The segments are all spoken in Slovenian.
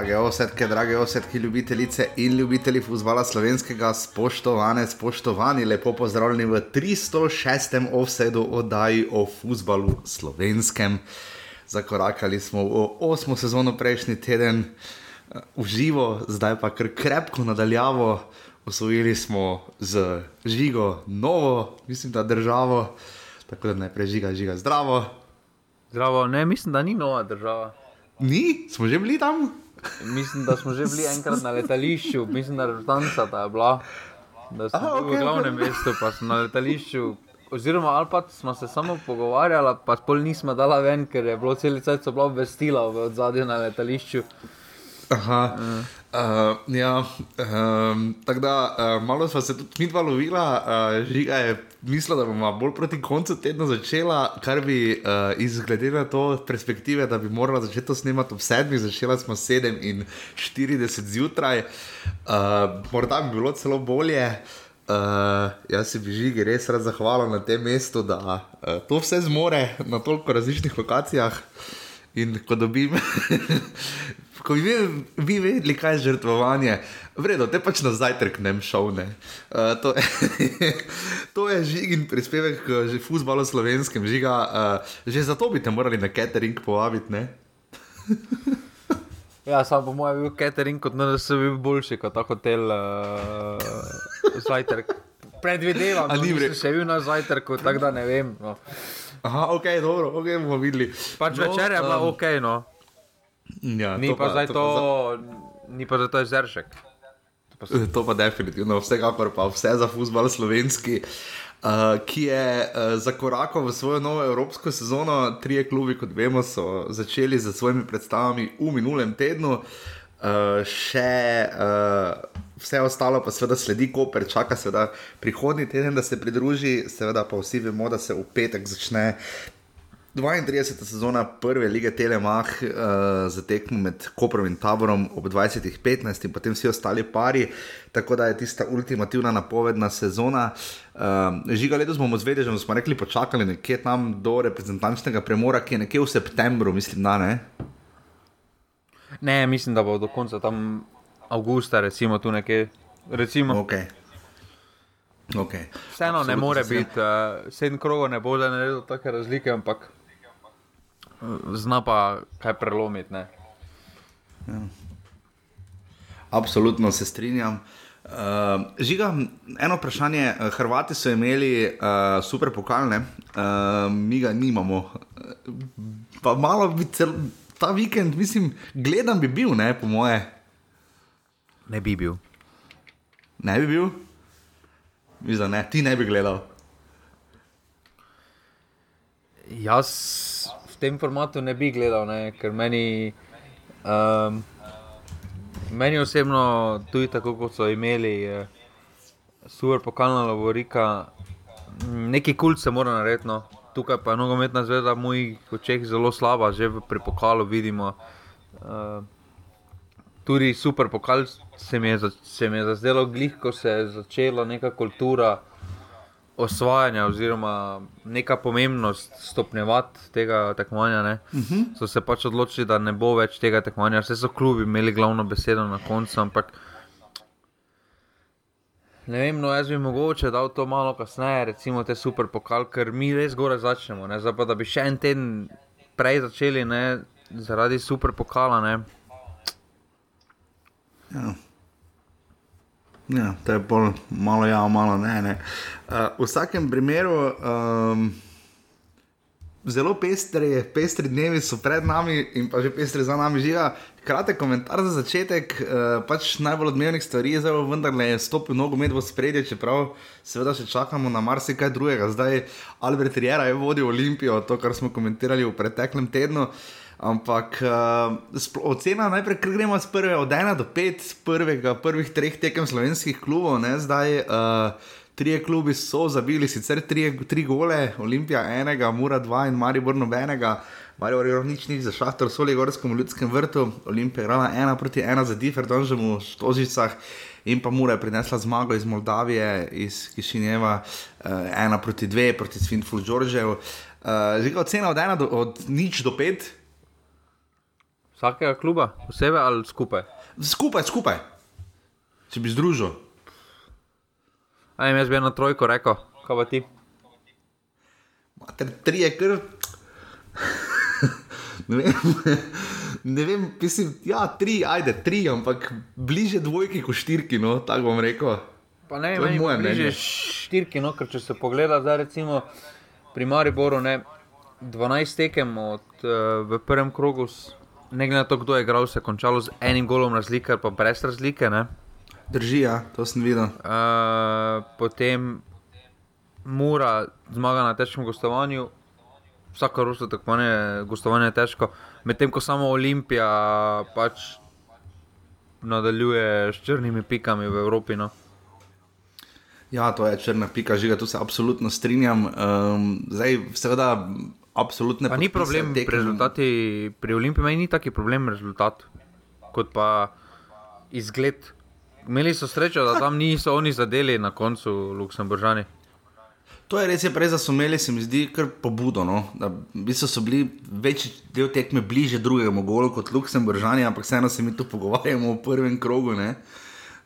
Drage osetke, drage osetke, ljubitelice in ljubitelji futbola slovenskega, spoštovane, spoštovani, lepo pozdravljeni v 306. offsetu oddaji o futbalu slovenskem. Zakorakali smo v osmo sezono prejšnji teden, v živo, zdaj pa kar krepko nadaljavo. Osvojili smo z žigo novo, mislim, da državo, tako da najprej žiga, žiga zdravo. Zdravo, ne, mislim, da ni nova država. Ni, smo že bili tam. Mislim, da smo že bili enkrat na letališču, mislim, da je Rtanca ta bila. Da smo Aha, bili okej, v glavnem mestu, pa smo na letališču. Oziroma, ali pa smo se samo pogovarjali, pa pol nismo dala ven, ker je bilo cel cel cel obvestila v zadnjem na letališču. Aha. Uh, ja, um, tako da uh, malo smo se tudi mi dva lovila, uh, žiga je mislila, da bomo bolj proti koncu tedna začela, kar bi uh, izglede na to perspektive, da bi morala začeti to snemati ob sedmih, začela smo 47 zjutraj, uh, morda bi bilo celo bolje. Uh, jaz se bi žigi res rad zahvalil na tem mestu, da uh, to vse zmore na toliko različnih lokacijah. In ko dobim, ko bi vi, vi vedeli, kaj je žrtvovanje, vredno, te pač na zajtrk ne šel. Ne. Uh, to, je, to je žig in prispevek k futbalu slovenskem, žiga. Uh, že zato bi te morali na catering povabiti. Ne? Ja, sam po mojem bil catering kot NRS bil boljši kot ta hotel uh, zajtrk. Predvidevam, da nisem vre- še bil na zajtrku, tako da ne vem. No. Aha, ok, dobro, ok, bomo videli. Pač no, večer je bila um, ok, no. Ja, Ni pa, zdaj to, pa ni pa zdaj to zeršek. za- To pa definitivno, vsekakor pa vse za futbol slovenski. Uh, ki je uh, zakorakal v svojo novo evropsko sezono. Trije klubi, kot vemo, so začeli z svojimi predstavami v minulem tednu, uh, še uh, vse ostalo pa seveda sledi, ko prečaka seveda prihodnji teden, da se pridruži, seveda pa vsi vemo, da se v petek začne 32. sezona prve lige Telemah uh, za tekmo med Koprom in Taborom ob 20.15 in potem vsi ostali pari, tako da je tista ultimativna napovedna sezona. Uh, žiga letos bomo zvedeli, že smo rekli, počakali nekje tam do reprezentančnega premora, ki je nekje v septembru, mislim, da ne. Ne, mislim, da bo do konca tam avgusta, recimo tu nekje. Recimo, Ok. Okay. Vseeno ne more biti, uh, sedem krogov ne bo da naredil take razlike, ampak zna pa kaj prelomiti. Ne? Absolutno se strinjam. Uh, žiga, eno vprašanje. Hrvati so imeli uh, super pokalne, uh, mi ga nimamo. Pa malo bi cel, ta vikend, mislim, gledam bi bil, ne, po moje. ne bi bil. Ne bi bil? Mislim, da ne, ti ne bi gledal. Jaz tem formatu ne bi gledal, ne, ker meni, um, meni osebno, tudi tako kot so imeli eh, super pokalna laborika, m, neki kult se mora narediti. No. Tukaj pa je nogometna zvezda v mojih očeh zelo slaba, že pri pokalu vidimo. Uh, tudi super pokal se mi je, se mi je zazdelo glih, ko se je začela neka kultura osvajanja, oziroma neka pomembnost stopnjevati tega tekmovanja. ne. Uh -huh. So se pač odločili, da ne bo več tega tekmovanja. Vse so klubi imeli glavno besedo na koncu, ampak ne vem, no jaz bi mogoče dal to malo kasneje, recimo te super pokal, ker mi res gore začnemo. Ne. Zdaj pa da bi še en teden prej začeli, ne, zaradi super pokala. Ne. Ja. Ja, to je bolj malo ja, malo ne. ne. Uh, v vsakem primeru. Um, Zelo pestri, pestri dnevi so pred nami in pa že pestri za nami žiga. Kratek komentar za začetek. Uh, pač najbolj odmevnih stvari je zdaj vendarle je stopil nogomet v spredje, čeprav seveda še čakamo na marsikaj drugega. Zdaj Albert Riera je vodil Olimpijo, to, kar smo komentirali v preteklem tednu. Ampak uh, ocena najprej, ker gremo z prve od 1 do 5, prvega, prvih treh tekem slovenskih klubov, ne, zdaj uh, trije klubi so zabili sicer tri, tri gole, Olimpija enega, Mura dva in Maribor nobenega. Maribor je nič nič za šahtor, soli gorskem ljudskem vrtu, Olimpija je igrala ena proti ena za Difer, Donžemu Štožicah. In pa Mura je prinesla zmago iz Moldavije, iz Kišinjeva, uh, ena proti dve, proti Svinful Đorđev. Uh, Žiga ocena od ena do od nič do pet, Vsakega kluba, posebej ali skupaj? Skupaj, skupaj. Če bi združil. Aj, jaz bi eno trojko rekel, kaj pa ti. Mater, tri je kar. ne vem, ne vem, mislim, ja, tri, ajde, tri, ampak bliže dvojki kot štirki, no, tako bom rekel. Pa ne, To je moje mnenje. štirki, no, ker če se pogleda, zdaj recimo pri Mariboru, ne, 12 tekem od, uh, v prvem krogu, s- ne glede na to, kdo je igral, se je končalo z enim golom razlike ali pa brez razlike. Ne. Drži, ja, to sem videl. Uh, potem Mura zmaga na težkem gostovanju, vsako rusko tekmovanje, gostovanje je težko, medtem ko samo Olimpija pač nadaljuje s črnimi pikami v Evropi. No. Ja, to je črna pika, žiga, tu se absolutno strinjam. Um, zdaj, seveda, absolutne Pa ni podpise problem pri rezultati, pri Olimpiji meni ni taki problem rezultat, kot pa izgled. Imeli so srečo, da tam niso oni zadeli na koncu Luksemburžani. To je res, je prej, da so imeli, se mi zdi, kar pobudo. No? Da, v bistvu so bili večji del tekme bliže drugemu golu kot Luksemburžani, ampak vseeno se mi tu pogovarjamo o prvem krogu. Ne?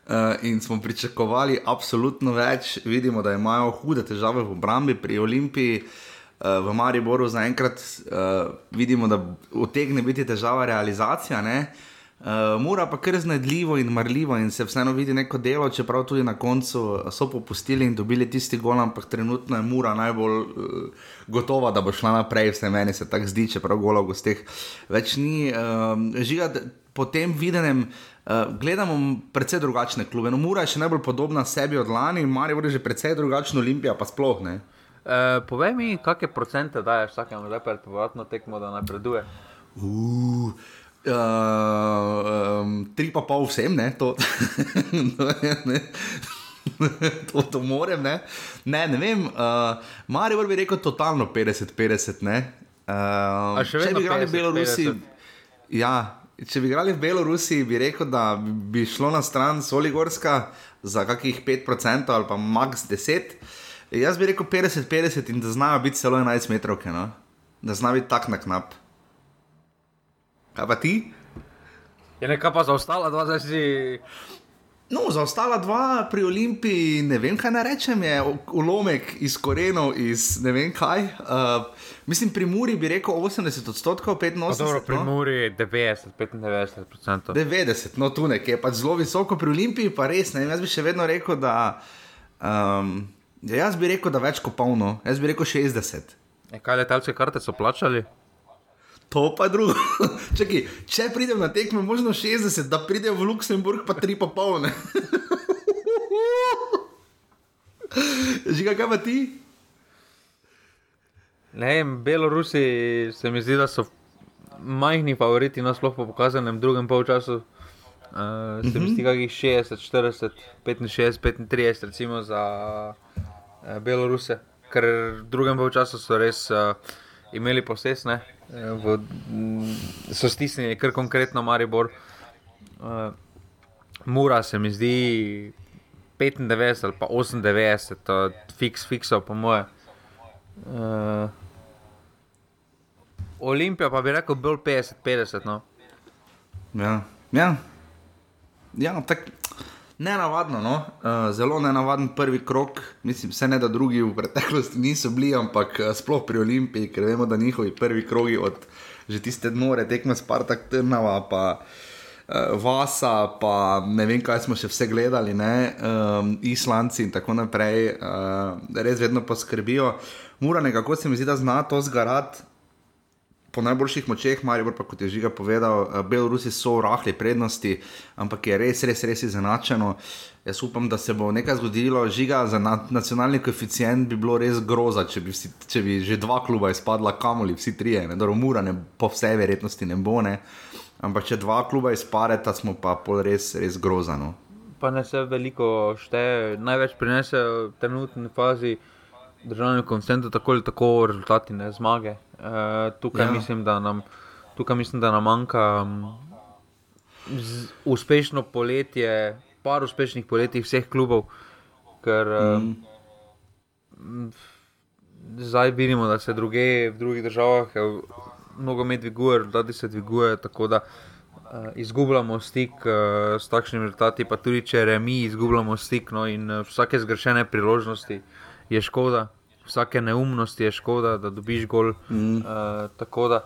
Uh, in smo pričakovali absolutno več, vidimo, da imajo hude težave v obrambi pri Olimpiji, uh, v Mariboru zaenkrat uh, vidimo, da utegne biti težava realizacija. Ne? Uh, Mura pa kar znedljivo in marljivo in se vseeno vidi neko delo, čeprav tudi na koncu so popustili in dobili tisti gol, ampak trenutno je Mura najbolj uh, gotova, da bo šla naprej, vse meni se tako zdi, čeprav gola v gosteh več ni. Uh, žiga, po tem videnem uh, gledamo precej drugačne klube. No, Mura je še najbolj podobna sebi od lani, Marijo je že precej drugačna, Olimpija pa sploh ne. E, povej mi, kakšne procente daješ vsakemu zdaj pred povratno tekmo, da napreduje. Uh, uh, um, tri pa pol vsem, ne, to, ne. to, to morem, ne. Ne, ne vem, uh, Marijo bi rekel totalno 50-50, ne. Uh, A še vedno bi igrali v 50, Belorusiji, 50? ja, če bi igrali v Belorusiji, bi rekel, da bi šlo na stran Soligorska za kakih 5% ali pa max 10. Jaz bi rekel 50-50 in da znajo biti celo 11 metrov, no? da znajo biti tak na knap. Kaj pa ti? Je nekaj pa zaostala, dva zdaj si. No, za ostala dva pri Olimpiji, ne vem, kaj naj rečem, je ulomek iz korenov, iz ne vem kaj. Uh, mislim, pri Muri bi rekel 80 odstotkov, 85 Dobro, pri no? Muri je 90, 95 procent. 90, no tu nekje, pač zelo visoko pri Olimpiji, pa res ne. Jaz bi še vedno rekel, da. Um, ja, jaz bi rekel, da več kot polno, jaz bi rekel 60. E, kaj letalske karte so plačali? To pa je drugo. Čakaj, če pridem na tekme, možno 60, da pridem v Luksemburg, pa 3 pa polne. Žiga, kaj pa ti? Ne vem, Belorusi se mi zdi, da so majhni favoriti, nasploh po pokazanem drugem polčasu. Uh, se mi zdi, kakih 60, 40, 65, 35, recimo za uh, Beloruse, ker v drugem polčasu so res uh, imeli posesne, uh, v, m, so stisnili kar konkretno Maribor. Uh, Mura se mi zdi 95 ali pa 98, to je fiks, fiksov, po moje. Uh, Olimpija pa bi rekel bolj 50-50. No. Ja, ja. ja tako nenavadno, no? uh, zelo nenavaden prvi krok. Mislim, vse ne da drugi v preteklosti niso bili, ampak uh, sploh pri Olimpiji, ker vemo, da njihovi prvi krogi od že tiste nore tekme Spartak Trnava. Pa, uh, Vasa, pa ne vem, kaj smo še vse gledali, ne, um, Islanci in tako naprej, uh, res vedno poskrbijo. Mura nekako se mi zdi, da zna to zgarati po najboljših močeh, Marijo pa kot je Žiga povedal, eh, Belorusi so v rahli prednosti, ampak je res, res, res izenačeno. Jaz upam, da se bo nekaj zgodilo. Žiga za na, nacionalni koeficient bi bilo res groza, če bi, vsi, če bi že dva kluba izpadla, kamoli, vsi trije, ne, dobro, mura ne, po vsej verjetnosti ne bo, ne. Ampak če dva kluba izpadeta, smo pa pol res, res grozano. Pa ne se veliko šteje, največ prinese v trenutni fazi državnemu konsentu, tako ali tako rezultati, ne zmage. E, tukaj, Ja. mislim, da nam, tukaj mislim, da nam manjka mm, z, uspešno poletje, par uspešnih poletij vseh klubov, ker mm. zdaj vidimo, da se druge v drugih državah, nogomet dviguje, rezultati se dvigujejo, tako da uh, izgubljamo stik uh, s takšnimi rezultati, pa tudi če remi, izgubljamo stik. No, in uh, vsake zgrešene priložnosti je škoda, vsake neumnosti je škoda, da dobiš gol. Mm. Uh, tako da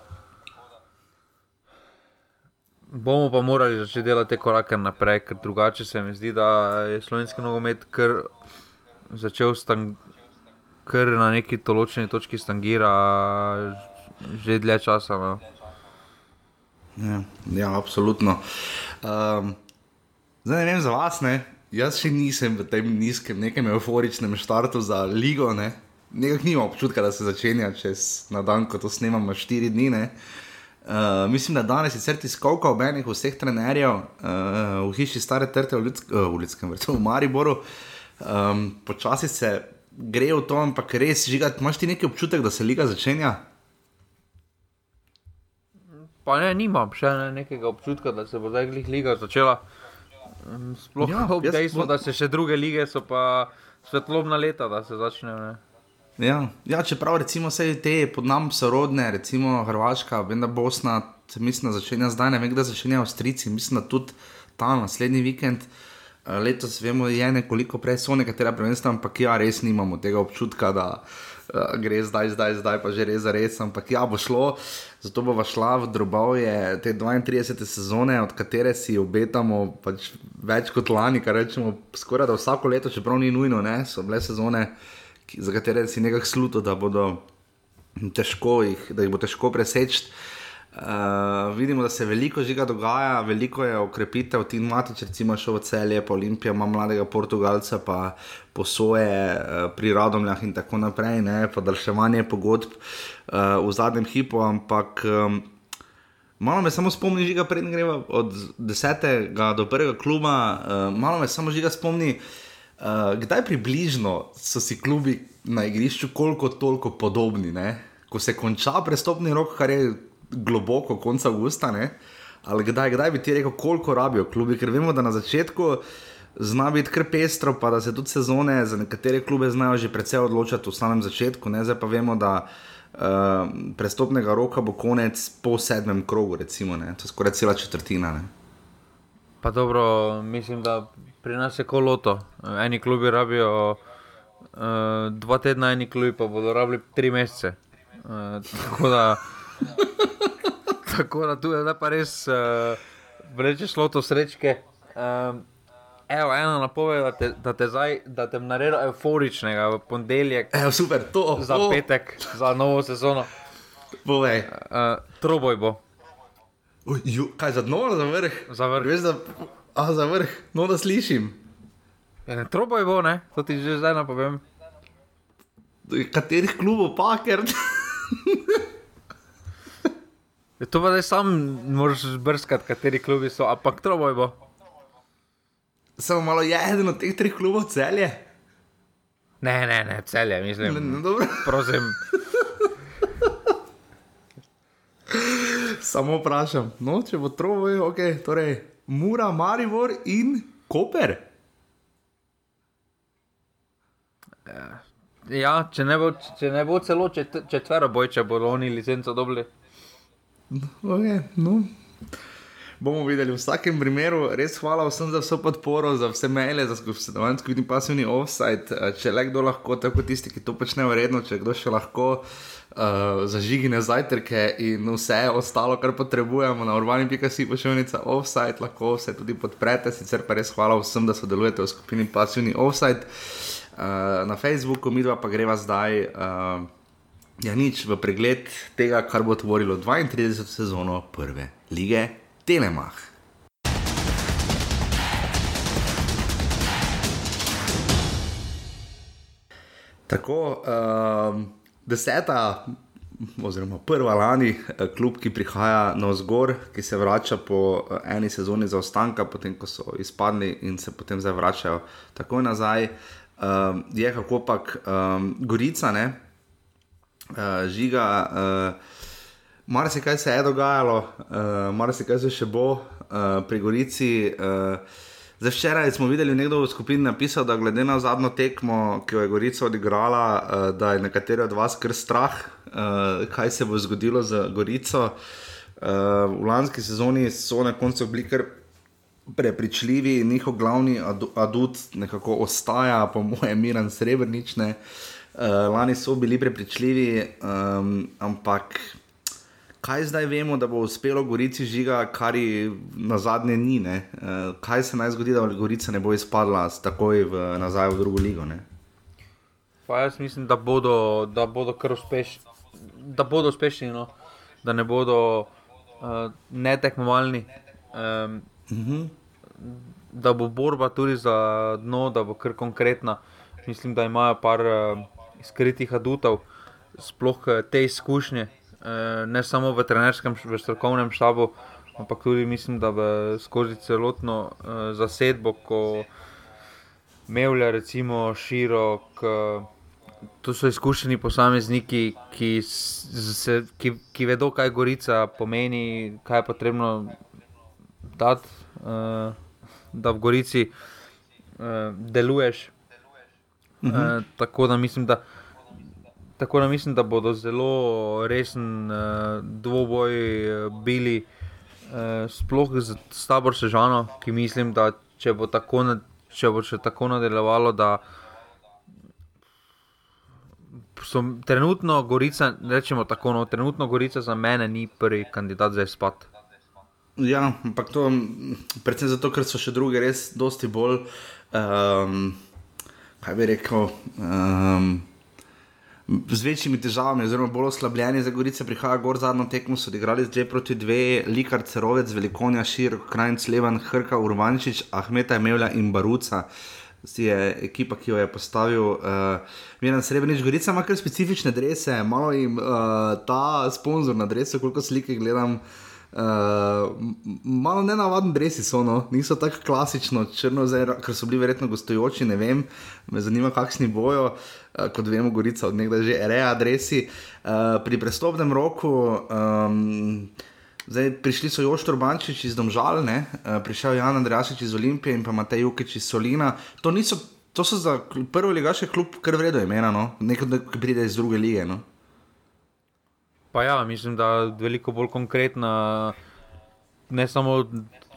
bomo pa morali začeti delati te korake naprej, ker drugače se mi zdi, da je slovenski nogomet kar začel stang. Ker na neki določeni točki stangira že dlje časa. No. Ja, ja absolutno. Um, zdaj ne vem za vas, ne? jaz še nisem v tem nizkem, nekem euforičnem štartu za ligo. Ne? Nekaj nimam občutka, da se začenja čez na dan, ko to snemamo, štiri dni. Uh, mislim, da danes je crti skovka ob enih vseh trenerjev uh, v hiši stare trte v, Ljudsk uh, v Ljudskem vrtu, v Mariboru. Um, počasi se gre v to, ampak res žigati. Imaš ti neki občutek, da se liga začenja? pa ne, nimam še ne, nekega občutka, da se bo zdaj liga začela. Sploh ja, ob dejstvu, da se še druge lige so pa svetlobna leta, da se začne. Ja, ja, čeprav recimo vse te pod nami so rodne, recimo Hrvaška, vem da Bosna, mislim, da začenja zdaj, ne vem, da začenja Avstrijci, mislim, da tudi ta naslednji vikend. Eh, letos vemo, je nekoliko prej so nekatera prvenstva, ampak ja, res nimamo tega občutka, da uh, gre zdaj, zdaj, zdaj, pa že res za res. Ampak ja, bo šlo, zato bo šla v drobove te 32 sezone, od katere si obetamo pač več kot lani, kar rečemo skoraj da vsako leto, čeprav ni nujno, ne? so bile sezone, ki, za katere si nekako sluto, da, težko jih, da jih bo težko preseči. Uh, vidimo, da se veliko žiga dogaja, veliko je okrepitev, ti matič, recimo, šel v celje, pa Olimpija ima mladega Portugalca, pa posoje uh, pri Radomljah in tako naprej, ne, podaljševanje pogodb uh, v zadnjem hipu, ampak um, malo me samo spomni, žiga prednji greva od desetega do prvega kluba, uh, malo me samo žiga spomni, uh, kdaj približno so si klubi na igrišču koliko toliko podobni, ne? ko se konča prestopni rok, kar je globoko, konec avgusta, ne? ali kdaj, kdaj bi ti rekel, koliko rabijo klubi, ker vemo, da na začetku zna biti kar pestro, pa da se tudi sezone za nekatere klube znajo že precej odločati v samem začetku, ne? zdaj pa vemo, da. Uh, prestopnega roka bo konec po sedmem krogu, recimo, to je skoraj cela četrtina. Ne? Pa dobro, mislim, da pri nas je koloto. Eni klubi rabijo uh, dva tedna, eni klubi pa bodo rabili tri mesece. Uh, tako da Tako da tu je pa res, uh, vreče šlo to srečke. Um, evo, ena napoved, da te, da te, zdaj, da te naredi euforičnega v ponedeljek. Evo, super, to. Za oh. petek, za novo sezono. Povej. Uh, troboj bo. Uj, ju, kaj za dno, za vrh? Za vrh. Veš, da, a, za vrh, no da slišim. Ja, ne, troboj bo, ne? To ti že zdaj napovem. Katerih klubov pa, ker. Je to pa zdaj sam, moraš brskati, kateri klubi so, ampak to boj bo. Samo malo je eden od teh treh klubov celje. Ne, ne, ne, celje, mislim. Ne, ne, dobro. Prosim. Samo vprašam, no, če bo troboj, ok, torej Mura, Marivor in Koper. Ja, če ne bo, če ne bo celo četvero boj, če bodo oni licenco dobili. Okay, no. Bomo videli v vsakem primeru, res hvala vsem za vso podporo, za vse maile, za sodelovanje in pasivni offside. Eh, če le kdo lahko, tako tisti, ki to počnejo redno, če kdo še lahko uh, zažigine zajtrke in vse ostalo, kar potrebujemo na urbani.si pošiljnica offside, lahko vse tudi podprete. Sicer pa res hvala vsem, da sodelujete v skupini pasivni offside. Uh, na Facebooku, mi dva pa greva zdaj. Uh, Ja, nič v pregled tega, kar bo tvorilo 32 sezono prve lige Telemach. Tako, um, deseta, oziroma prva lani, eh, klub, ki prihaja na vzgor, ki se vrača po eh, eni sezoni zaostanka, potem ko so izpadli in se potem zdaj vračajo takoj nazaj, um, je kako pač um, Gorica, ne? uh, žiga. Uh, Mar se je dogajalo, uh, mar se še bo uh, pri Gorici. Uh, Zdaj, včeraj smo videli, nekdo v skupini napisal, da glede na zadnjo tekmo, ki jo je Gorica odigrala, uh, da je nekateri od vas kar strah, uh, kaj se bo zgodilo z Gorico. Uh, v lanski sezoni so na koncu bili kar prepričljivi, njihov glavni adut nekako ostaja, po mojem, Miran Srebrnične. Uh, lani so bili prepričljivi, um, ampak kaj zdaj vemo, da bo uspelo Gorici žiga, kar ji na zadnje ni. Uh, kaj se naj zgodi, da Gorica ne bo izpadla takoj v, nazaj v drugo ligo? Pa jaz mislim, da bodo, da bodo kar uspešni. Da bodo uspešni, no? da ne bodo uh, netekmovalni. Um, uh -huh. Da bo borba tudi za dno, da bo kar konkretna. Mislim, da imajo par uh, skritih adutov, sploh te izkušnje, Eh, ne samo v trenerskem, v strokovnem štabu, ampak tudi mislim, da skozi celotno uh, zasedbo, ko Mevlja, recimo Širok, uh, to so izkušeni posamezniki, ki, se, ki, ki vedo, kaj Gorica pomeni, kaj je potrebno dati, uh, da v Gorici uh, deluješ. Uh -huh. uh, tako da mislim, da. Tako da mislim, da bodo zelo resen uh, dvoboj uh, bili, uh, sploh z tabor Sežano, ki mislim, da če bo tako, na, če bo še tako nadaljevalo, da so trenutno Gorica, rečemo tako, no, trenutno Gorica za mene ni prvi kandidat za izpad. Ja, ampak to predvsem zato, ker so še druge res dosti bolj, um, kaj bi rekel. Um, z večjimi težavami, oziroma bolj oslabljeni za Gorice, prihaja gor zadnjo tekmo, so odigrali zdaj proti dve, Likar Cerovec, Velikonja, Šir, Krajnc, Levan, Hrka, Urbančič, Ahmeta, Mevlja in Baruca. Si je ekipa, ki jo je postavil, uh, Miren Srebrenic, Gorica ima kar specifične drese, malo jim uh, ta sponzor na dresu, koliko slike gledam. Uh, malo nenavadni dresi so, no? niso tako klasično črno, ker so bili verjetno gostujoči, ne vem, me zanima, kakšni bojo. Uh, kot vemo, Gorica od nekdaj že reja adresi. Uh, pri prestopnem roku, um, zdaj prišli so Joštor Bančič iz Domžalne, uh, prišel Jan Andreasič iz Olimpije in pa Matej Jukič iz Solina. To, niso, to so za prvo ligaške klub kar vredno imena, no? nekaj, ki pride iz druge lige. No? Pa ja, mislim, da je veliko bolj konkretna. Ne samo,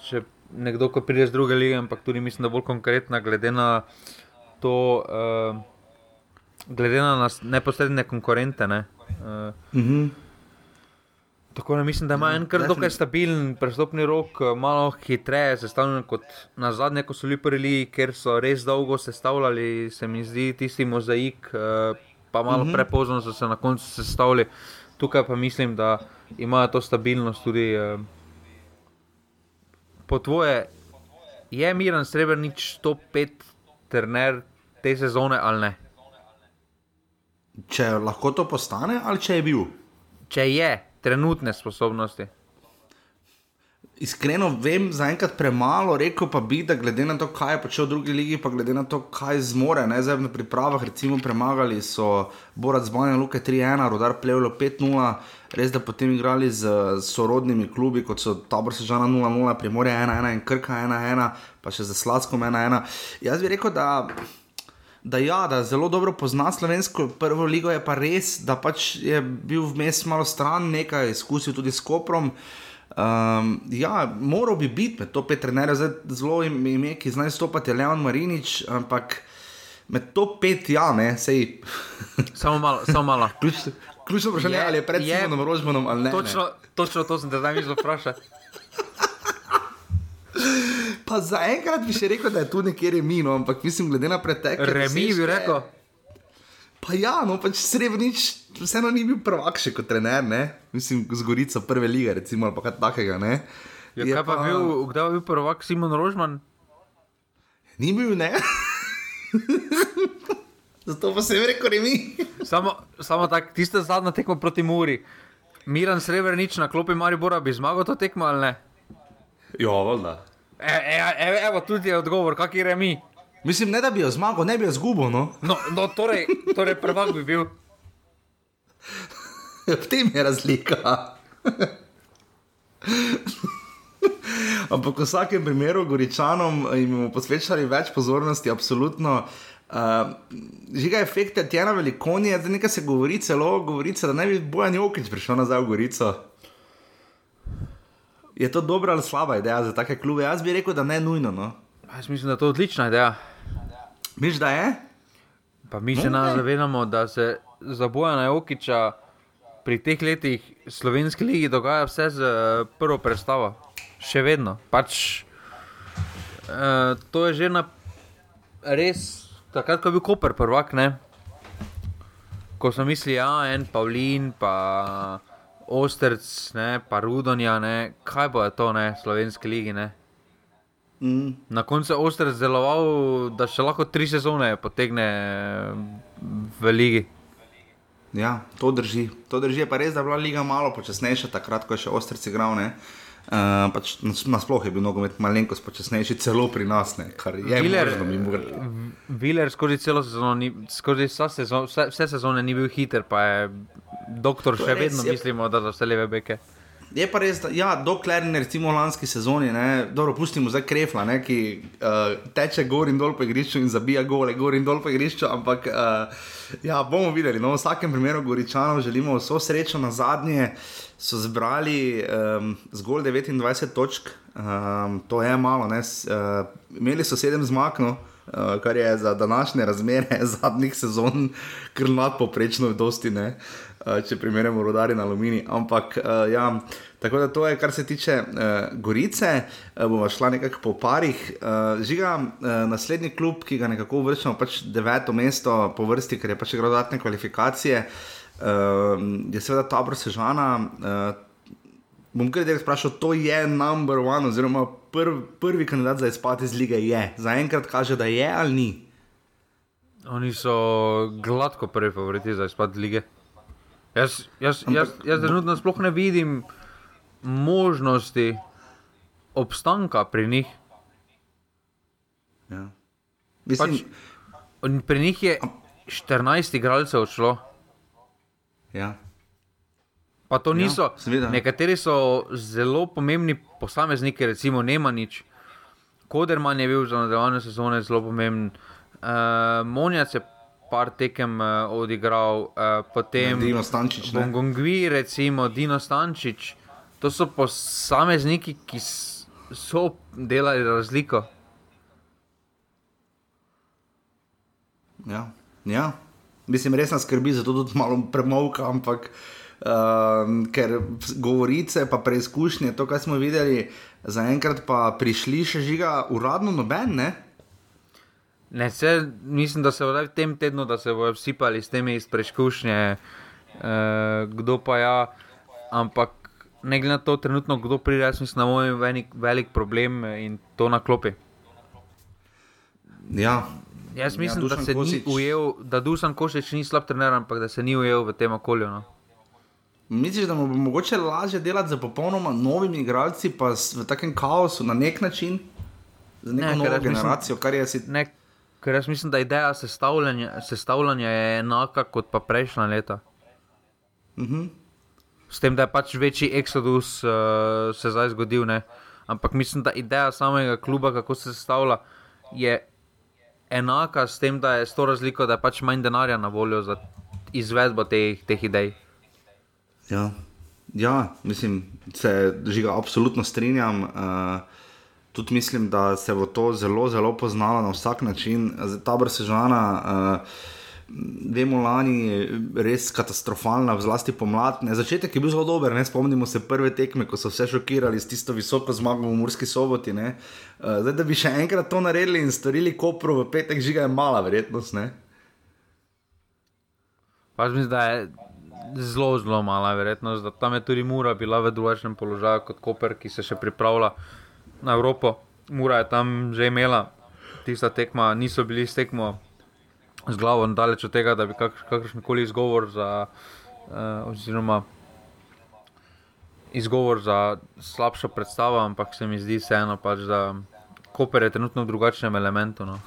če nekdo, ki pride iz druge lige, ampak tudi mislim, da je bolj konkretna, glede na to. Uh, glede na nas neposredne konkurente. Ne? Uh, mm -hmm. Tako da mislim, da ima ja, en kar dokaj stabilen prestopni rok, eh, malo hitreje sestavljen kot na zadnje, ko so bili prvi, ker so res dolgo sestavljali, se mi zdi tisti mozaik, uh, pa malo mm -hmm. prepozno so se na koncu sestavljali. Tukaj pa mislim, da imajo to stabilnost tudi. Uh, po tvoje, je Miren Srebrenic top 5 trener te sezone ali ne? Če lahko to postane, ali če je bil? Če je, trenutne sposobnosti. Iskreno vem, zaenkrat premalo, rekel pa bi, da glede na to, kaj je počel v drugi ligi, pa glede na to, kaj zmore, ne zdaj na pripravah, recimo premagali so Borac Banja Luke 3-1, Rodar Plevlo 5-0, res da potem igrali z sorodnimi klubi, kot so Tabor Sežana 0-0, Primorje 1-1 in Krka 1-1, pa še za Sladskom 1-1. Jaz bi rekel, da da, ja, da zelo dobro pozna slovensko prvo ligo, je pa res, da pač je bil vmes malo stran, nekaj izkusil tudi s Koprom. Um, ja, moral bi biti med to pet trenerjev, zelo ime, ki znajo stopiti, Leon Marinič, ampak med to pet, ja, ne, sej. samo malo, samo malo. Ključno vprašanje je, ali je pred Simonom Rožmanom ali ne. Točno, ne. točno to sem te zdaj mislil vprašati. Pa zaenkrat bi še rekel, da je tu nekje remino, ampak mislim, glede na preteklost. Remi bi rekel. Pa ja, no pač srebrnič, vseeno ni bil prvak še kot trener, ne? mislim, z Gorico prve lige, recimo, ali kaj takega. Ja, kaj pa, pa bil, kdaj je bil prvak Simon Rožman? Ni bil, ne. Zato pa se je rekel, remi. samo samo tako, tiste zadnje tekmo proti Muri. Miran Srebrnič na klopi Maribora bi zmagal to tekmo ali ne? Ja, valjda. E, e, e, evo, tudi je odgovor, kak je mi. Mislim, ne da bi jo zmagal, ne bi jo zgubil. No, no, no torej, torej prvak bi bil. V tem je razlika. Ampak v vsakem primeru, Goričanom jim bomo posvečali več pozornosti, absolutno. Uh, žiga efekte, tjena velikonje, zdaj nekaj se govori, celo govori, da naj bi Bojan Jokič prišel nazaj v Gorico. Je to dobra ali slaba ideja za take klube? Jaz bi rekel, da ne nujno. No. Jaz mislim, da je to odlična ideja. Miš, da je? Pa mi še nas zavedamo, da se za Bojana Jokiča pri teh letih slovenski ligi dogaja vse z uh, prvo predstavo. Še vedno. Pač, uh, to je že na res, takrat, ko je bil Koper prvak, ne? Ko smo mislili, da ja, je en Pavlin, pa Ostrc, ne, pa Rudonja, ne, kaj bo to, ne, slovenski ligi, ne. Mm. Na koncu je Ostrc deloval, da še lahko tri sezone potegne v ligi. Ja, to drži. To drži, je pa res, da je bila liga malo počasnejša, takrat, ko je še Ostrc igral. Ne? Uh, pač nasploh je bil nogomet malenkost počasnejši, celo pri nas, ne? kar je možno mimo. Viler skozi celo sezono, ni, skozi sezon, vse, vse sezone ni bil hiter, pa je doktor To je še res, vedno je- mislimo, da za vse leve beke. Je pa res, da ja, dokler ne recimo v lanski sezoni, ne, dobro, pustimo zdaj krefla, ne, ki uh, teče gor in dol po igrišču in zabija gole, gor in dol po igrišču, ampak uh, ja, bomo videli. No, v vsakem primeru Goričanov želimo vso srečo na zadnje. So zbrali um, zgolj 29 točk, um, to je malo. Ne, s, uh, imeli so sedem zmag, no, uh, kar je za današnje razmere zadnjih sezon kar nadpoprečno, dosti ne. Uh, če primerjamo rodari na aluminij. Ampak, uh, ja, tako da to je, kar se tiče uh, Gorice, uh, bomo šla nekako po parih. Uh, žiga, uh, naslednji klub, ki ga nekako vršimo, pač deveto mesto po vrsti, ker je pač igral dodatne kvalifikacije, uh, je seveda Tabor Sežana. Uh, bom kar direkt vprašal, to je number one, oziroma prv, prvi kandidat za izpad iz lige je. Zaenkrat kaže, da je ali ni. Oni so gladko prvi favoriti za izpad lige. Jaz, jaz, jaz, jaz trenutno sploh ne vidim možnosti obstanka pri njih. Ja. Mislim, Pač, pri njih je 14 igralcev odšlo. ja. Pa to Ja, niso. seveda. Nekateri so zelo pomembni posamezniki, recimo Nemanič, Koderman je bil za nadaljevanje sezone zelo pomemben, uh, Monjac je par tekem uh, odigral, uh, potem Dino Stančič, ne? Bongongvi, recimo Dino Stančič. To so posamezniki, ki so delali razliko. Ja. ja. Mislim, res nas skrbi, zato tudi malo premolka, ampak uh, ker govorice, pa preizkušnje, to, kar smo videli, zaenkrat pa prišli še žiga, uradno noben, ne? Ne, se, mislim, da se bodo v tem tednu, da se bodo vsipali s temi iz preizkušnje, eh, kdo pa ja. Ampak ne glede na to, trenutno kdo pride, jaz mislim, da bomo velik, velik problem in to na klopi. Ja. Jaz mislim, Ja, ja, da Dušan se Kosič. Ni ujel, da Dusan Košič ni slab trener, ampak da se ni ujel v tem okolju. No. Misliš, da mu bo mogoče lažje delati z popolnoma novimi igralci, pa v takem kaosu na nek način, za neko Ne, novo jaz mislim- generacijo, kar je si. Ne, ker jaz mislim, da ideja sestavljanja, sestavljanja je enaka kot pa prejšnja leta. Mhm. S tem, da je pač večji eksodus uh, se zdaj zgodil. Ne? Ampak mislim, da ideja samega kluba, kako se sestavlja, je enaka s tem, da je s to razliko, da je pač manj denarja na voljo za izvedbo teh, teh idej. Ja. ja, mislim, se žiga absolutno strinjam. Uh, tudi mislim, da se bo to zelo, zelo poznalo na vsak način. Zdaj, Tabor Sežana, uh, vemo, lani je res katastrofalna, zlasti pomlad. Ne, začetek je bil zelo dober, ne spomnimo se prve tekme, ko so vse šokirali s tisto visoko zmago v Murski soboti. Uh, zdaj, da bi še enkrat to naredili in storili kopro v petek, žiga je mala verjetnost. Ne? Pač mislim, da je zelo, zelo mala verjetnost, da tam je tudi Mura bila v drugačnem položaju kot Koper, ki se še pripravlja na Evropo. Mura je tam že imela tista tekma, niso bili s tekmo z glavo daleč od tega, da bi kak, kakršen koli izgovor za, uh, oziroma izgovor za slabšo predstavo, ampak se mi zdi vseeno, pač, da Koper je trenutno v drugačnem elementu. No.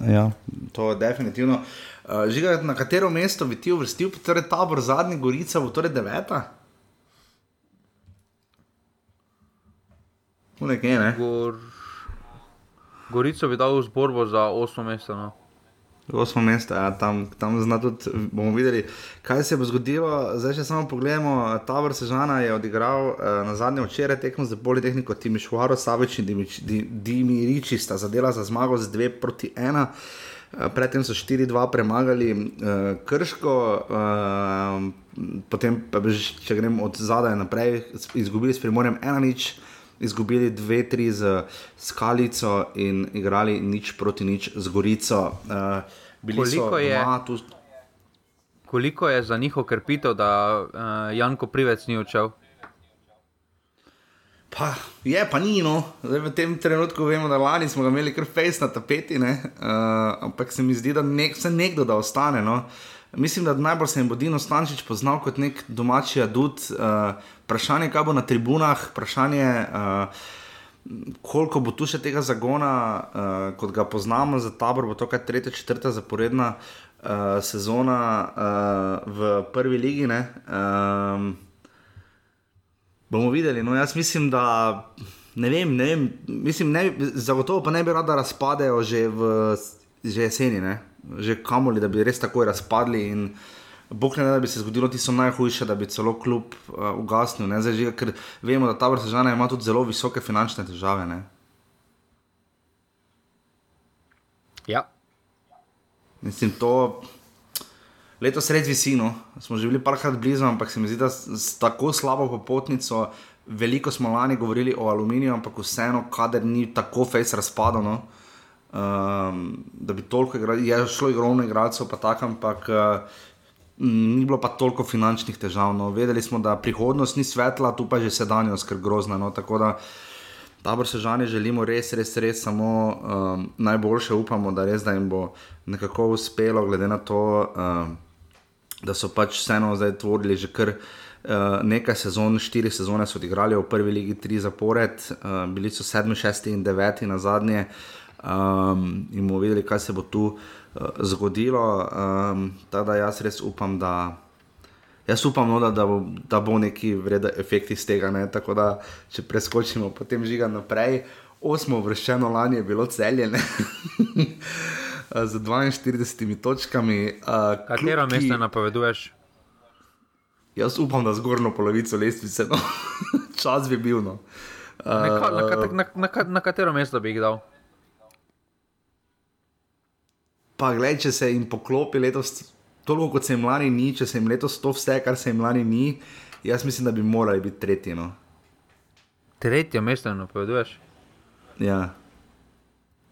Ja, to je definitivno. Uh, žiga, na katero mesto bi ti uvrstil, torej tabor zadnji, Gorica, bo torej deveta? Nekje, ne? Gor... Gorico bi dal v zborbo za osmo mesto. No. Osmo mesto, ja, tam, tam zna tudi, bomo videli, kaj se bo zgodilo. Zdaj, če samo pogledamo, Tabor Sežana je odigral uh, na zadnje včeraj tekmo za Politehniko, Timišvaro, Savič in Dimiriči sta zadela za zmago z 2 proti 1. Uh, predtem so 4-2 premagali uh, Krško, uh, potem pa, če gremo od zadaj naprej, izgubili s Primorjem 1-0 izgubili dve, tri z skalico in igrali nič proti nič z Gorico. Uh, koliko, je, tu... koliko je za njihov krpitev, da uh, Janko Privec ni odšel? Pa, je pa ni, no. Zdaj, v tem trenutku vemo, da lani smo ga imeli kar fejs na tapeti, uh, ampak se mi zdi, da nek, se nekdo da ostane. No. Mislim, da najbolj se jim bo Dino Stančič poznal kot nek domači adut. Uh, vprašanje, kaj bo na tribunah, vprašanje, uh, koliko bo tu še tega zagona, uh, kot ga poznamo za tabor, bo to kaj tretja, četrta zaporedna uh, sezona uh, v prvi ligi. Um, bomo videli. No, jaz mislim, da ne vem, ne vem mislim, ne, zagotovo pa ne bi rada razpadejo že v že jeseni, ne? Že kamoli, da bi res tako razpadli. In, uh, Bog ne da bi se zgodilo tisto najhujše, da bi celo klub uh, ugasnil. Zdaj, že, ker vemo, da ta vrsta ima tudi zelo visoke finančne težave. Ne? Ja. Mislim, to leto sred visino. Smo že bili parkrat blizu, ampak se mi zdi, da s tako slabo popotnico. Veliko smo lani govorili o aluminiju, ampak vseeno, kader ni tako fejs razpadano, um, da bi toliko je šlo ogromno igralcev, pa tako, ampak. Uh, ni bilo pa toliko finančnih težav. No. Vedeli smo, da prihodnost ni svetla, tu pa že sedanjost, ker grozna. No. Tako da tabor se žanje želimo res, res, res samo um, najboljše, upamo, da res da jim bo nekako uspelo, glede na to, um, da so pač vseeno zdaj tvorili že kar. Uh, nekaj sezon, štiri sezone so odigrali v prvi legi, tri zapored, uh, bili so sedmi, šesti in deveti na zadnje, um, in bomo videli, kaj se bo tu uh, zgodilo. Um, da jaz res upam, da. Jaz upam, no, da, da, bo, da bo neki vreden efekt iz tega. Ne? Tako da, če preskočimo potem žiga naprej, osmo vrščeno lani je bilo celjene. Z 42 točkami. Uh, Katero klubki... mesto napoveduješ? Jaz upam, da zgornjo polovico lestvice, no. čas bi bil. No. Uh, na, na, na, na, na katero mesto bi jih dal? Pa gledaj, če se jim poklopi letos toliko, kot se jim lani ni, če se jim letos to vse, kar se jim lani ni, jaz mislim, da bi morali biti tretji. No. Tretje mesto, no, poveduješ. Ja.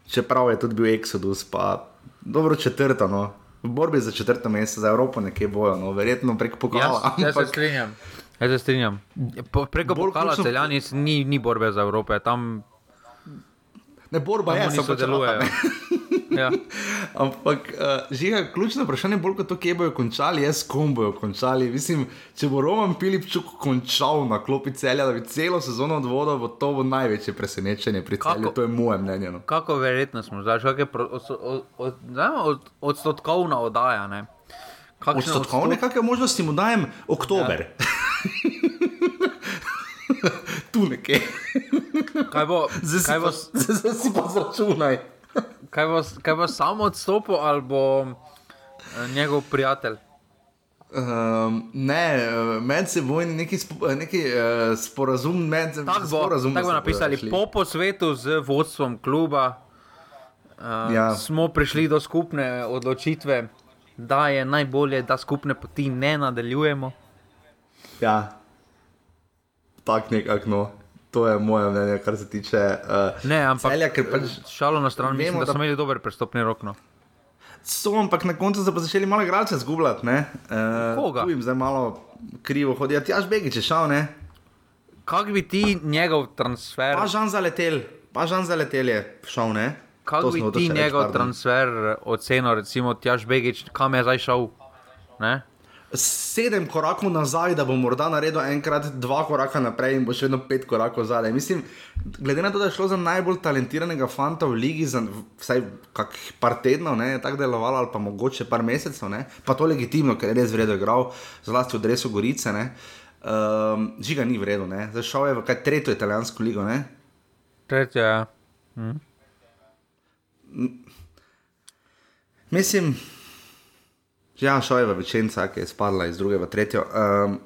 Čeprav je tudi bil Exodus, pa dobro četrto. No. V borbi za četrto mesto, za Evropo nekje bojo, no. verjetno prek pokala. Jaz, jaz se strinjam. Jaz se strinjam. Po, preko pokala ključno... celjani ni, ni borbe za Evropo, tam. Ne, borba je, samo sodelujejo. Ja. Ampak, uh, je ključno vprašanje, bolj kot to, kje bojo končali, jaz kom bojo končali. Mislim, če bo Roman Pilipčuk končal na klopi celja, da bi celo sezono odvodil, bo to bo največje presenečenje pri celju. Kako, to je moje mnenje. No. Kako verjetno smo zdaj, kaj je odstotkovna oddaja? Odstotkovne, kakšne možnosti mu dajem? Oktober. Ja. tu nekje. Kaj bo? Zdaj si pa zračunaj kaj bo, kaj bo samo odstopil ali bo eh, njegov prijatelj? Um, ne, eh, med seboj je neki, spo, neki uh, sporazum, med seboj tako bo, tak bo napisali. Po posvetu z vodstvom kluba uh, ja. smo prišli do skupne odločitve, da je najbolje, da skupne poti ne nadaljujemo. Ja, tako nekako. No. To je moje mnenje, kar se tiče. Uh, ne, ampak celja, pač, šalo na stran, mislim, da, da so imeli dober prestopni rok. No. So, ampak na koncu so pa začeli malo igralce zgubljati. Uh, Koga? Tu jim zdaj malo krivo hodi. Ja, ti až begi, če šel, ne? Kak bi ti njegov transfer? Pa žan zaletel, pa žan zaletel je šel, ne? Kak bi ti njegov reč, transfer ocenil, recimo, ti až begi, kam je zdaj šel? Ne? Sedem korakov nazaj, da bo morda naredil enkrat dva koraka naprej in bo še vedno pet korakov zadaj. Mislim, glede na to, da je šlo za najbolj talentiranega fanta v ligi, za vsaj kakih par tednov, ne, je tako delovalo, ali pa mogoče par mesecev, ne, pa to legitimno, ker je res vredno igral, zlasti v Dresu Gorice. Ne. Um, žiga ni vredno, zašel je v kaj tretjo italijansko ligo. Ne. Tretje, ja. Hm. Mislim, ja, šojeva večinca, ki je spadla iz druge v tretjo. Um,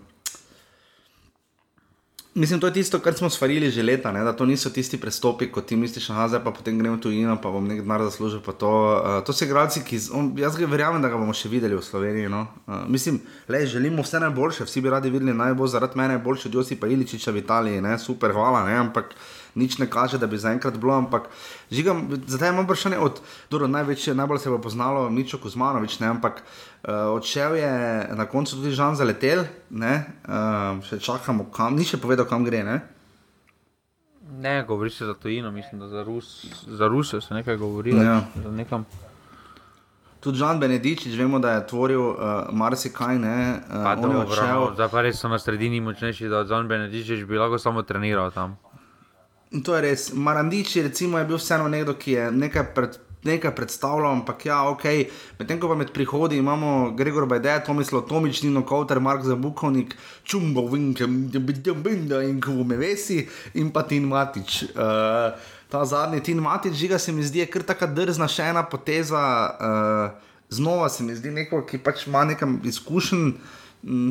Mislim, to je tisto, kar smo svarili že leta, ne? da to niso tisti prestopi, kot ti misliš, da zdaj pa potem gremo tu in pa bom nekaj denar zaslužil. To, uh, to so igralci, ki on, jaz verjamem, da ga bomo še videli v Sloveniji. No? Uh, mislim, le želimo vse najboljše, vsi bi radi videli najbolj zaradi mene, boljše od Josipa Iličiča v Italiji, ne? super, hvala, ne? ampak nič ne kaže, da bi zaenkrat bilo. Ampak žigam, zdaj imamo vprašanje od, dobro, največje, najbolj se bo poznalo Mičo Kuzmanovič, ne? ampak. Uh, odšel je na koncu tudi Žan zaletel, uh, še čakamo, kam, ni še povedal, kam gre. Ne, ne govori se za tujino, mislim, da za, Rus, za Rusijo se nekaj govori. Ja. Tudi Žan Benedičič, vemo, da je tvoril uh, marsikaj. Uh, Zdaj pa res so na sredini močnejši, da je Žan Benedičič bi lahko samo treniral tam. In to je res. Marandiči, recimo, je bil vseeno nekdo, ki je nekaj pred nekaj predstavljal, ampak ja, ok. Medtem ko pa med prihodi imamo Gregor Bajde, Tomislav Tomič, Nino Kauter, Mark Zabukovnik, Čumbo, Vinkem, Binda in Kvumevesi in pa Tin Matič. Uh, ta zadnji Tin Matič, žiga se mi zdi, je kar tako drzna še ena poteza. Uh, znova se mi zdi neko, ki pač ima nekaj izkušenj.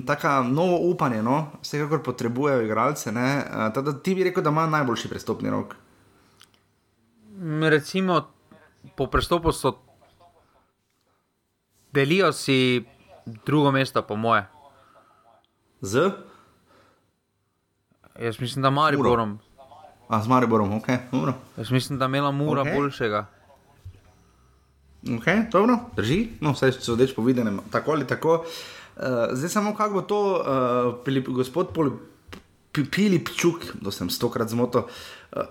Tako novo upanje, no? vsekakor potrebujejo igralce. Uh, ti bi rekel, da ima najboljši prestopni rok. Recimo, po prestopu so delijo si drugo mesto, po moje. Z? Jaz mislim, da Mari Borom. A z Mari Borom, ok, dobro. Jaz mislim, da imela Mura okay. boljšega. Ok, dobro, drži. No, vse so več povedane, tako ali tako. Uh, zdaj samo kako bo to, uh, gospod Pilip Čuk, da sem stokrat zmotil. Uh,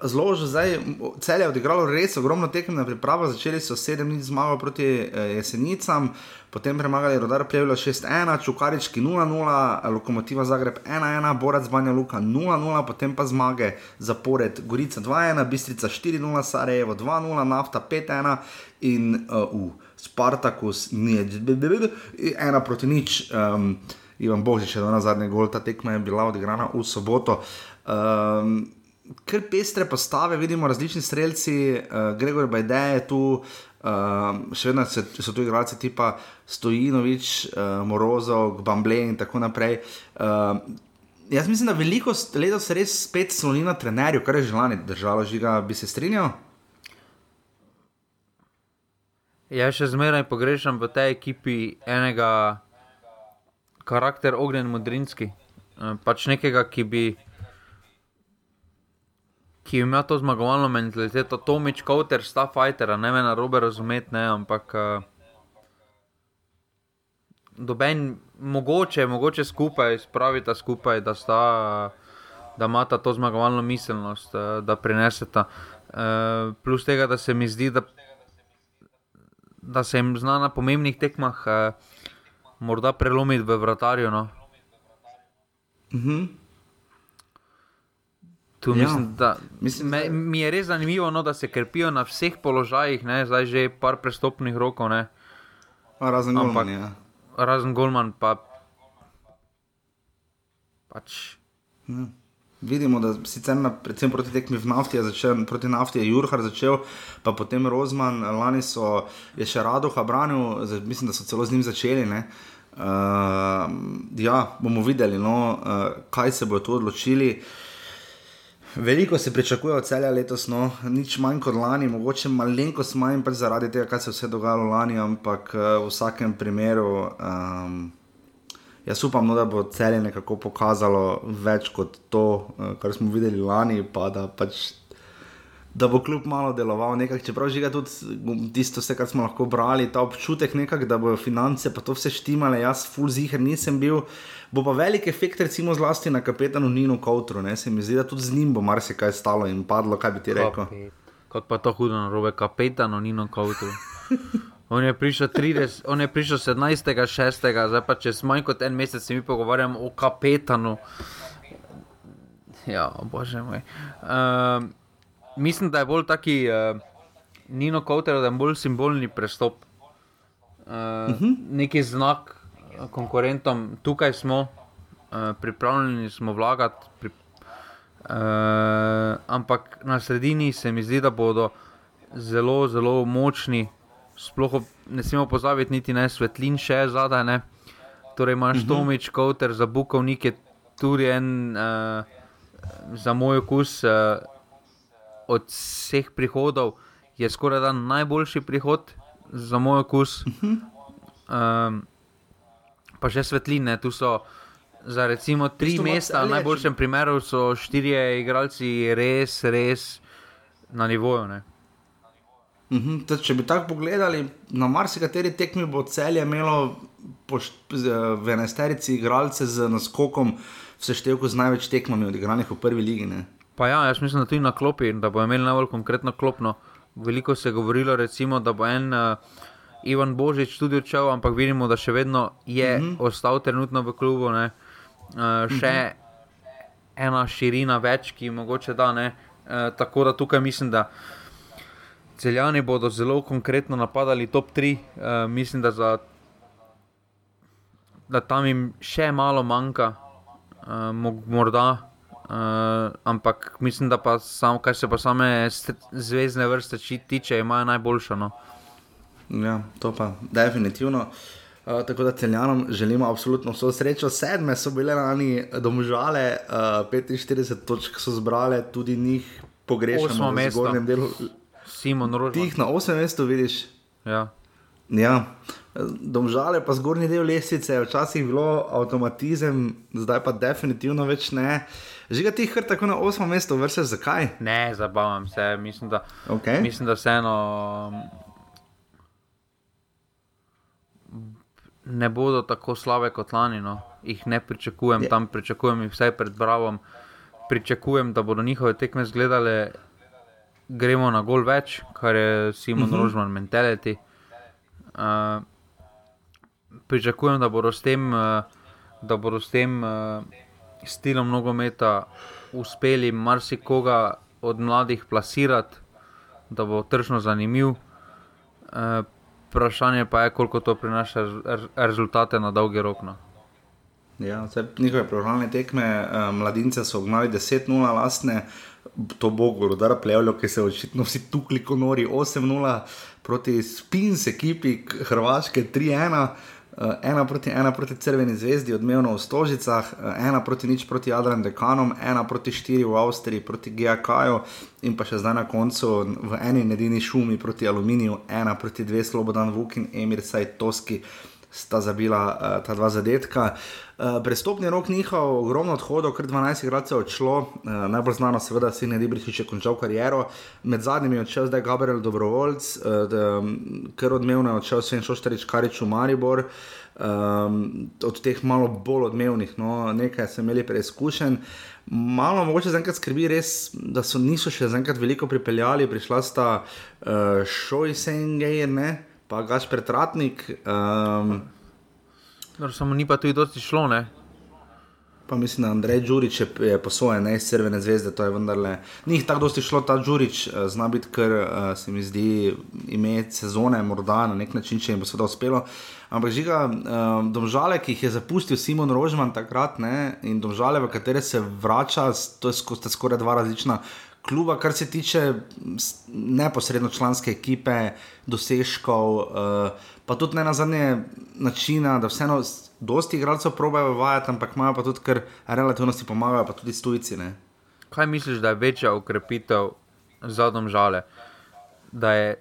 zelo že zdaj, cel je odigralo res ogromno tekem na pripravo, začeli so sedem dni zmago proti eh, jesenicam, potem premagali rodar Plevlo 6-1, Čukarički 0-0, Lokomotiva Zagreb 1-1, Borac Banja Luka 0-0, potem pa zmage zapored Gorica 2-1, Bistrica 4-0, Sarajevo 2-0, Nafta 5-1 in uh, Spartakus nije, ena proti nič. Um, Ivan Božič je na zadnje gol, ta tekma je bila odigrana v soboto. Um, kar pestre postave, vidimo različni streljci, uh, Gregor Bajde je tu, uh, še vedno se, so tu igralci tipa Stojinovič, uh, Morozov, Bamble in tako naprej. Uh, jaz mislim, da veliko letos se res spet sloni na trenerju, kar je že lani držalo, žiga bi se strinjal. Ja, še zmeraj pogrešam v tej ekipi enega karakter Ognjen Modrinski. Pač nekega, ki bi ki ima to zmagovalno mentaliteto, Tomič, Kauter, sta fighter, ne me na robe razumeti, ne, ampak uh, doben, mogoče, mogoče skupaj, spravita skupaj, da sta. Da imata to zmagovalno miselnost, eh, da prineseta. Eh, plus tega, da se mi zdi, da, da se jim zna na pomembnih tekmah morda prelomiti v vratarju. No. Uh mhm. -huh. Tu ja. mislim, da mislim, me, mi je res zanimivo, no, da se krpijo na vseh položajih, ne, zdaj že par prestopnih rokov. Ne. Razen Golman. Ja. Razen Golman, pa pač. Ja. Vidimo, da sicer na, predvsem proti tekmi v nafti je začel, proti nafti je Jurhar začel, pa potem Rozman, lani so je še Radoha branil, mislim, da so celo z njim začeli. Uh, ja, bomo videli, no, uh, kaj se bodo tu odločili. Veliko se pričakuje od celja letos, no, nič manj kot lani, mogoče malenkost manj pač zaradi tega, kar se je vse dogajalo lani, ampak uh, v vsakem primeru. Um, jaz upam, no, da bo celje nekako pokazalo več kot to, uh, kar smo videli lani, pa da pač da bo kljub malo deloval, nekak, čeprav žiga tudi tisto, vse, kar smo lahko brali, ta občutek, nekak, da bojo finance pa to vse štimale, jaz, full ziger nisem bil. Bo pa velik efekt, recimo, zlasti na kapetanu Nino Koutru, ne se mi zdi, da tudi z njim bo marsikaj stalo in padlo, kaj bi ti rekel. Kot pa to hudo na robe, kapetanu Nino Koutru. On je prišel, 30, on je prišel 17. 6. zdaj pa čez manj kot en mesec se mi pogovarjamo o kapetanu. Ja, bože moj. Um, mislim, da je bolj taki uh, Nino Kauter, da je bolj simbolni prestop. Uh, uh -huh. Neki znak konkurentom, tukaj smo, uh, pripravljeni smo vlagati. Pri, Uh, ampak na sredini se mi zdi, da bodo zelo, zelo močni. Sploh ne smemo pozabiti, niti ne svetlin, še zadaj. Ne. Torej, imaš uh -huh. Tomoč, Kowter, za Bukovnik je tudi en, uh, za moj okus, uh, od vseh prihodov, je skoraj da najboljši prihod za moj okus. Uh -huh. um, pa še svetline, tu so. Za recimo tri mesta, v najboljšem primeru so štirje igralci res, res na nivoju. Ne. Uh mhm, -huh. Če bi tako pogledali, na marsikateri tekmi bo celje imelo v enesterici igralce z naskokom, vse števko z največ tekmami odigranih v prvi ligi. Ne? Pa ja, jaz mislim, da tudi na klopi, da bo imel najbolj konkretno klopno. Veliko se je govorilo, recimo, da bo en uh, Ivan Božič tudi odšel, ampak vidimo, da še vedno je uh mhm. -huh. ostal trenutno v klubu. Uh, še uh -huh. ena širina več, ki mogoče da ne. Uh, tako da tukaj mislim, da. Celjani bodo zelo konkretno napadali top 3. Uh, eh, mislim, da, za, da tam jim še malo manjka, uh, morda. Uh, ampak mislim, da pa sam, kar se pa same zvezdne vrste tiče, imajo najboljšo. No. Ja, to pa definitivno. Uh, tako da celjanom želimo absolutno vso srečo. Sedme so bile lani domžale, uh, 45 točk so zbrale, tudi njih pogrešamo v zgornjem delu. Simon Rožman. Tih na 8 mestu vidiš. Ja. Ja. Domžale pa zgornji del včasih je bilo avtomatizem, zdaj pa definitivno več ne. Žiga ti jih tako na 8 mestu, vrse zakaj? Ne, zabavam se, mislim, da, okay. mislim, da vseeno. Ne bodo tako slabe kot lani, no. jih ne pričakujem, je. tam pričakujem jih vsaj pred Bravom. Pričakujem, da bodo njihove tekme izgledale gremo na gol več, kar je Simon uh mhm. -huh. Rožman mentality. Uh, pričakujem, da bodo s tem, uh, da bodo s tem uh, stilom nogometa uspeli marsikoga od mladih plasirati, da bo tržno zanimiv. Uh, vprašanje pa je, koliko to prinaša rezultate na dolgi rok. No. Ja, njihove programne tekme, mladince so gnali 10-0 lastne, to Bogu, rodara plevljo, ki se očitno vsi tukli kot nori 8-0 proti Spins ekipi Hrvaške 3-1. Uh, ena proti ena proti Crveni zvezdi, odmevno v Stožicah, uh, ena proti nič proti Adrian Dekanom, ena proti štiri v Avstriji proti GAK-ju in pa še zdaj na koncu v eni in edini šumi proti Aluminiju, ena proti dve Slobodan Vukin, Emir Sajtoski sta zabila uh, ta dva zadetka. Uh, Eh, prestopni rok njihov, ogromno odhodov, kar 12 igralcev odšlo, uh, najbolj znano, seveda, si ne Dibrih, če je končal kariero. Med zadnjimi je odšel zdaj Gabriel Dobrovoljc, uh, ker odmevno je odšel Sven Šoštarič, Karič v Maribor. Um, od teh malo bolj odmevnih, no, nekaj sem imel preizkušen. Malo mogoče za enkrat skrbi, res, da so niso še za enkrat veliko pripeljali, prišla sta uh, Šojsenger, pa Gašper Tratnik. Um, samo ni pa tudi dosti šlo. Ne? Pa mislim, da Andrej Đurič je, je posojen, ne iz Crvene zvezde. To je vendarle. Ni jih tako dosti šlo, ta Đurič uh, zna biti, ker uh, se mi zdi ime sezone, morda na nek način, če jim bo seveda uspelo. Ampak žiga, uh, domžale, ki jih je zapustil Simon Rožman takrat, ne, in domžale, v katere se vrača, to sko, skoraj dva različna kluba, kar se tiče neposredno članske ekipe, dosežkov, uh, pa tudi ne na zadnje načina, da vseeno dosti igralcev probejo vajati, ampak imajo pa tudi kar relativno si pomagajo, pa tudi stujci. Ne? Kaj misliš, da je večja ukrepitev za domžale? Da je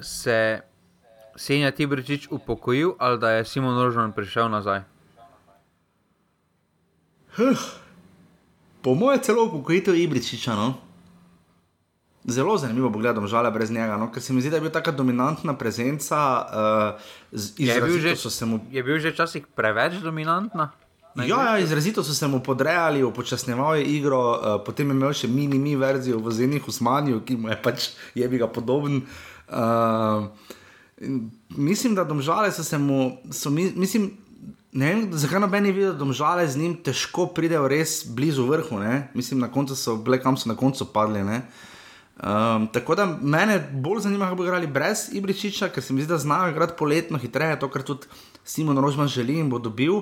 se Senja Tibričič upokojil ali da je Simon Rožman prišel nazaj? Huh. Po mojem, celo upokojitev Ibričiča. No? Zelo zanimivo bo gledati žale brez njega, no? ker se mi zdi, da je bil tako dominantna prezenca. Uh, je, bil že, mu... je bil že včasih preveč dominantna? Ja, ja, izrazito so se mu podrejali, upočasnjevali igro, uh, potem je imel še mini-mi verzijo v Zenih Usmanju, ki mu je pač je bil podoben. Uh, mislim, da domžale so se mu, so, mislim, ne vem, zakaj noben je videl, da domžale z njim težko pridejo res blizu vrhu. Ne? Mislim, na koncu so bile, kam so na koncu padli. Uh, Um, tako da mene bolj zanima, kako bi igrali brez Ibričiča, ker se mi zdi, da znajo igrati poletno hitreje, to, kar tudi Simon Rožman želi in bo dobil.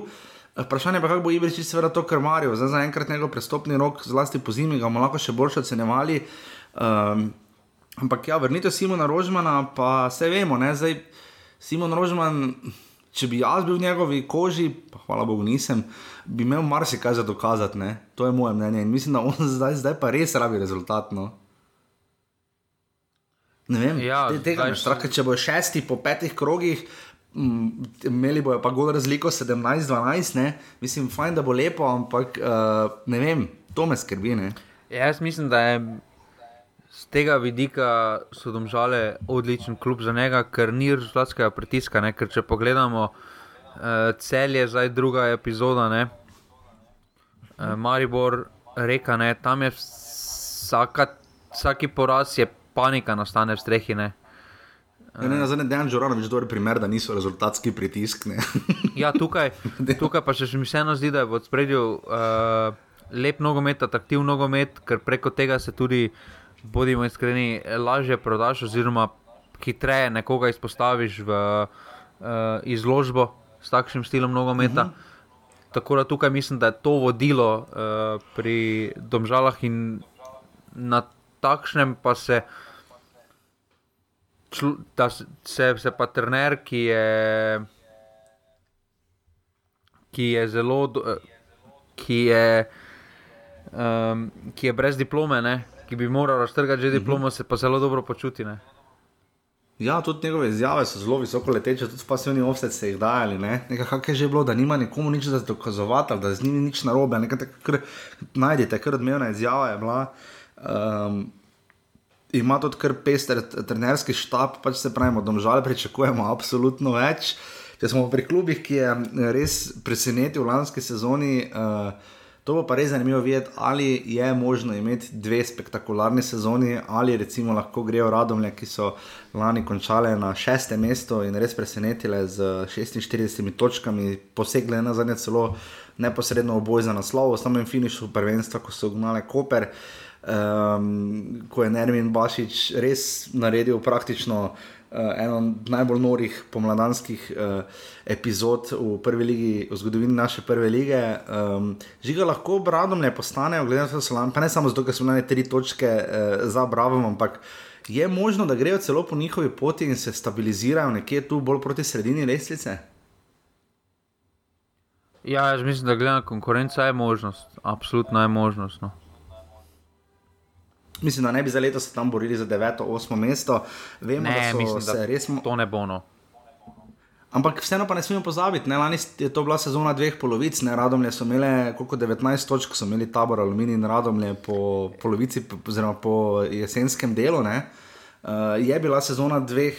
Vprašanje pa, kako bo Ibrič seveda to krmaril. Zdaj zaenkrat njegov prestopni rok, zlasti po zimi, ga bomo lahko še boljše ocenjevali. Um, ampak ja, vrnite Simona Rožmana, pa vse vemo, ne, zdaj Simon Rožman, če bi jaz bil v njegovi koži, pa hvala Bogu nisem, bi imel marsikaj za dokazati, ne. To je moje mnenje in mislim, da on zdaj, zdaj pa res rabi rezultat, no. Ne vem, Ja, te, tega strah, ker če bo šesti po petih krogih, mm, imeli bojo pa gol razliko 17-12, ne, mislim, fajn, da bo lepo, ampak uh, ne vem, to me skrbi, ne. Jaz mislim, da je z tega vidika so domžale odličen klub za njega, ker ni rezultatskega pritiska. Ne? Ker če pogledamo, uh, cel je zdaj druga epizoda, ne? Uh, Maribor, reka, ne? tam je vsaka, vsaki poraz, je panika nastane v strehi. Ne? Ja, ne, na zadnje dejan Žoranovič dober primer, da niso rezultatski pritisk, ne. Ja, tukaj, tukaj pa še mi vseeno zdi, da je v spredju uh, lep nogomet, atraktiven nogomet, ker preko tega se tudi, bodimo iskreni, lažje prodaš, oziroma hitreje nekoga izpostaviš v uh, izložbo s takšnim stilom nogometa. Uh -huh. Tako da tukaj mislim, da je to vodilo uh, pri domžalah in na takšnem pa se. Da se, se, pa trener, ki je ki je zelo, eh, ki je, um, ki je brez diplome, ne? ki bi moral raztrgati že diplomo, se pa zelo dobro počuti. Ne? Ja, tudi njegove izjave so zelo visoko leteče, tudi pasivni offset se jih dajali. Ne? Nekaj, kak je že bilo, da nima nikomu nič za dokazovati, da z njimi nič narobe. Nekaj, kar najdete, kar odmevna izjava je bila. Um, ima tudi kar pester trenerski štab, pač se pravi, od domžale pričakujemo absolutno več. Če smo pri klubih, ki je eh, res presenetil v lanski sezoni, uh, to bo pa res zanimivo videti, ali je možno imeti dve spektakularni sezoni, ali recimo lahko grejo radomlje, ki so lani končale na šestem mestu in res presenetile z 46 točkami, posegle na zadnje celo neposredno v boj za naslov, v samem finišu prvenstva, ko so gnale Koper um, ko je Nermin Bašič res naredil praktično uh, eno najbolj norih pomladanskih uh, epizod v prvi ligi, v zgodovini naše prve lige. Um, Žiga lahko Bradom ne postanejo, glede na to, da so lani, pa ne samo zato, ker so imeli tri točke uh, za Bravom, ampak. Je možno, da grejo celo po njihovi poti in se stabilizirajo nekje tu, bolj proti sredini lestvice? Ja, jaz mislim, da glede na konkurenco je možnost, absolutno je možnost. No. Mislim, da ne bi za leto se tam borili za 9-8 mesto. Vemo, da Ne, so mislim, se da res. mo- to ne bo. No. Ampak vseeno pa ne smemo pozabiti, ne, lani je to bila sezona dveh polovic, ne, Radomlje so imele koliko 19 točk, so imeli tabor Aluminij in Radomlje po polovici, oziroma po jesenskem delu. Ne. Uh, je bila sezona dveh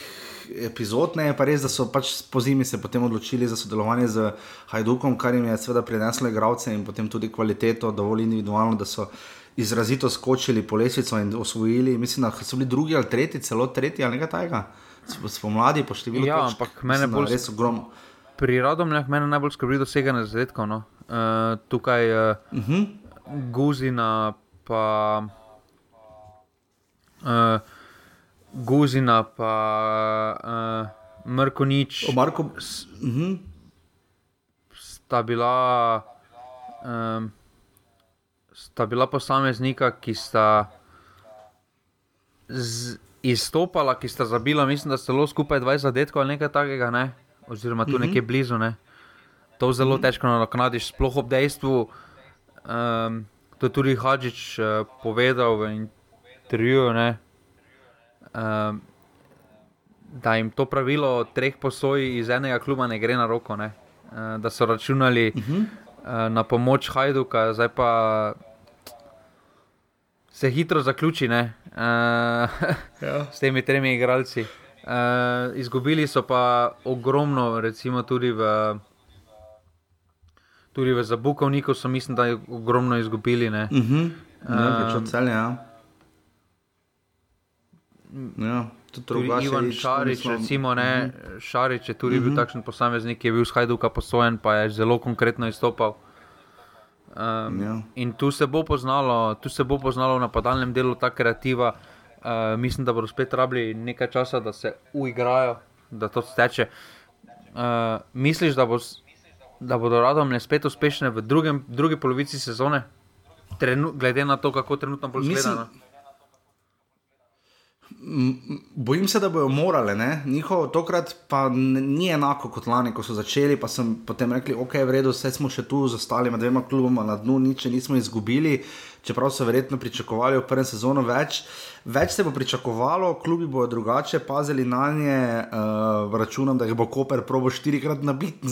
epizod, ne, je pa res, da so pač po zimi se potem odločili za sodelovanje z Hajdukom, kar jim je seveda prineslo igralce in potem tudi kvaliteto, dovolj individualno, da so izrazito skočili po lesvico in osvojili, mislim, da so bili drugi ali tretji, celo tretji ali nekaj takega. Spomladi po številu Ja, točk, ampak mene da bolj res ogromno. Pri Radomljah mene najbolj skrbi doseganje zadetkov. No. Uh, tukaj uh, Uh -huh. Guzina, pa uh, Guzina, pa uh, Mrkonič O Marko, uh -huh. sta bila, um, sta bila posameznika, ki sta z, izstopala, ki sta zabila, mislim, da celo skupaj 20 zadetkov ali nekaj takega, ne? oziroma tu mm -hmm. nekje blizu. Ne? To zelo težko nadoknadiš, sploh ob dejstvu. Um, to je tudi Hadžič uh, povedal v intervjuju, ne, um, da jim to pravilo treh posoj iz enega kluba ne gre na roko. Ne, uh, da so računali uh -huh. Uh, na pomoč Hajduka, zdaj pa se hitro zaključi ne, uh, ja. s temi tremi igralci. Uh, izgubili so pa ogromno, recimo tudi v. Tudi v Zabukovniku so, mislim, da je ogromno izgubili. Ne. Uh -huh. ja, Um, um, celje, ja. ja. Tudi Ivan Šarič, mislim- recimo, ne, Mhm. uh -huh. Šarič je tudi uh -huh. bil takšen posameznik, ki je bil z Hajduka posojen, pa je zelo konkretno izstopal. Um, Ja. In tu se bo poznalo, tu se bo poznalo v napadalnem delu ta kreativa. Uh, mislim, da bodo spet rabili nekaj časa, da se uigrajo, da to steče. Uh, misliš, da bo, s- da bodo radom spet uspešne v drugem, drugi polovici sezone, Trenu, glede na to, kako trenutno bolj zgleda. Bojim se, da bodo morale, njihovo tokrat pa ni enako kot lani, ko so začeli. Pa sem potem rekel, ok, v redu, vse smo še tu z ostalima dvema kluboma na dnu, nič nismo izgubili, čeprav so verjetno pričakovali v prvem sezonu več. Več se bo pričakovalo, klubi bodo drugače pazili na nje, uh, računam, da jih bo Koper probo štirikrat nabiti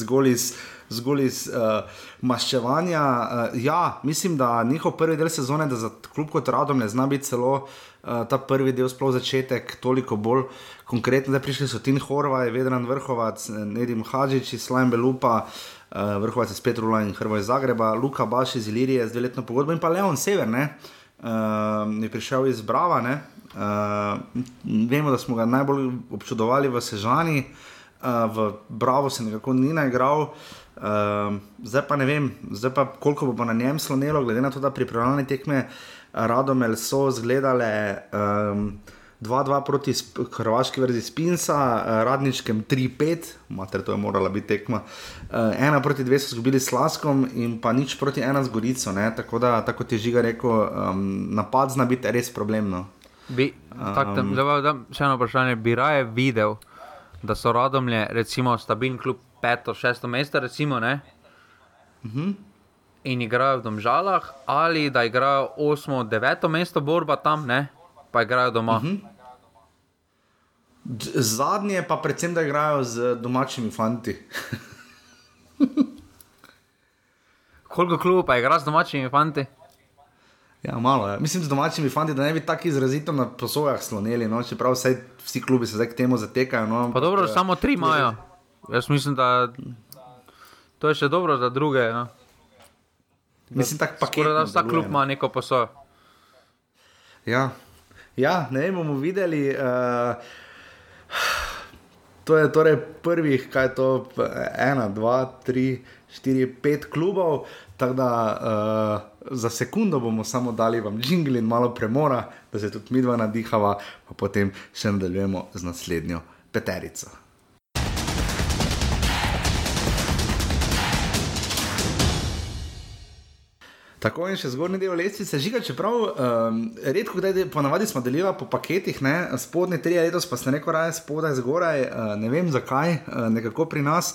zgolj iz. Zgolj iz uh, maščevanja. Uh, ja, mislim, da njihov prvi del sezone, da za klub kot Radom ne zna biti celo uh, Eh, ta prvi del, sploh začetek, toliko bolj konkretno. Zdaj prišli so Tin Horvaj, Vedran Vrhovac, Nedim Hadžič, Slajm Belupa, uh, Vrhovac iz Petrula in Hrvoj Zagreba, Luka Baš iz Ilirije z dveletno pogodbo in pa Leon Sever, ne, uh, je prišel iz Brava. Ne, uh, vemo, da smo ga najbolj občudovali v Sežani, uh, v Bravo se nekako ni naigral. Uh, zdaj pa ne vem, zdaj pa koliko bo na njem slonilo, glede na to, da pripravljalne tekme uh, Radomel so zgledale 2-2 um, proti hrvaški verzi Spinsa, uh, radničkem 3-5, mater to je morala biti tekma. 1 uh, proti 2 so izgubili s Laskom in pa nič proti 1 z Gorico. Ne? Tako da, tako ti žiga rekel, um, napad zna biti res problemno. Bi, tak, tam, um, še eno vprašanje, bi raje videl, da so Radomlje, recimo, stabilni klub, peto, šesto mesto, recimo, ne? Uh mhm. -huh in igrajo v Domžalah, ali da igrajo 8, 9 mesto borba tam, ne? pa igrajo doma. Uh mhm. -huh. Zadnje pa predvsem, da igrajo z domačimi fanti. Koliko klubov pa igra z domačimi fanti? Ja, malo je. Ja. Mislim, z domačimi fanti, da ne bi tako izrazito na posojah slonili, no? čeprav vse, vsi klubi se zdaj k temu zatekajo. No? Pa dobro, samo tri imajo. Jaz mislim, da to je še dobro za druge. No? Mislim, da paket, da vsak klub ima neko posojo. Ja. ja, ne bomo videli. Uh, to je torej prvih, kaj je to, ena, dva, tri, štiri, pet klubov. Tako da uh, za sekundo bomo samo dali vam jingli in malo premora, da se tudi mi dva nadihava, pa potem še nadaljujemo z naslednjo peterico. Tako in še zgornji del lestvice, žiga, čeprav um, redko, kdaj, ponavadi smo delili po paketih, ne, spodnji tri, letos pa ste neko raje spodaj, zgoraj, uh, ne vem zakaj, uh, nekako pri nas.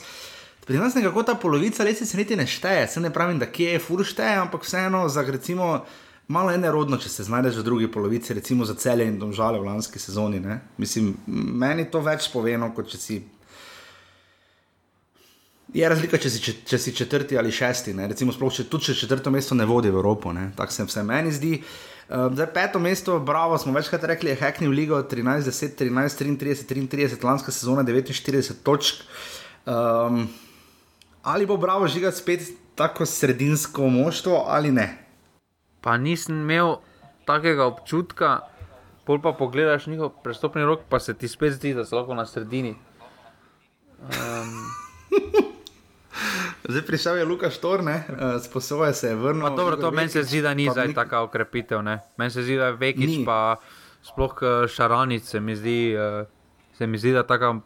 Pri nas nekako ta polovica lestvice niti ne šteje, se ne pravim, da kje je fur šteje, ampak vseeno, za recimo, malo je nerodno, če se znajdeš v drugi polovici, recimo za celje in domžale v lanski sezoni. Ne. Mislim, meni to več poveno, kot če si Je razlika, če si, če, če si četrti ali šesti. Ne? Recimo, sploh, če tudi če četrto mesto ne vodi v Evropo, tako se vse meni zdi. Uh, zdaj, peto mesto, bravo, smo večkrat rekli, je Hekni v Ligo 13, 10, 13, 33, 33, lanska sezona 49 točk. Um, ali bo bravo žigati spet tako sredinsko moštvo ali ne? Pa nisem imel takega občutka, pol pa pogledaš njihov prestopni rok, pa se ti spet zdi, da so lahko na sredini. Um, Zdaj prišel je Luka Štorne, uh, sposoben se je vrniti. Dobro, to meni se zdi, da ni zdaj taka okrepitev. Meni se zdi, da je vekič, ni. pa sploh eh, šaranic, se mi zdi, uh, se mi zdi da tako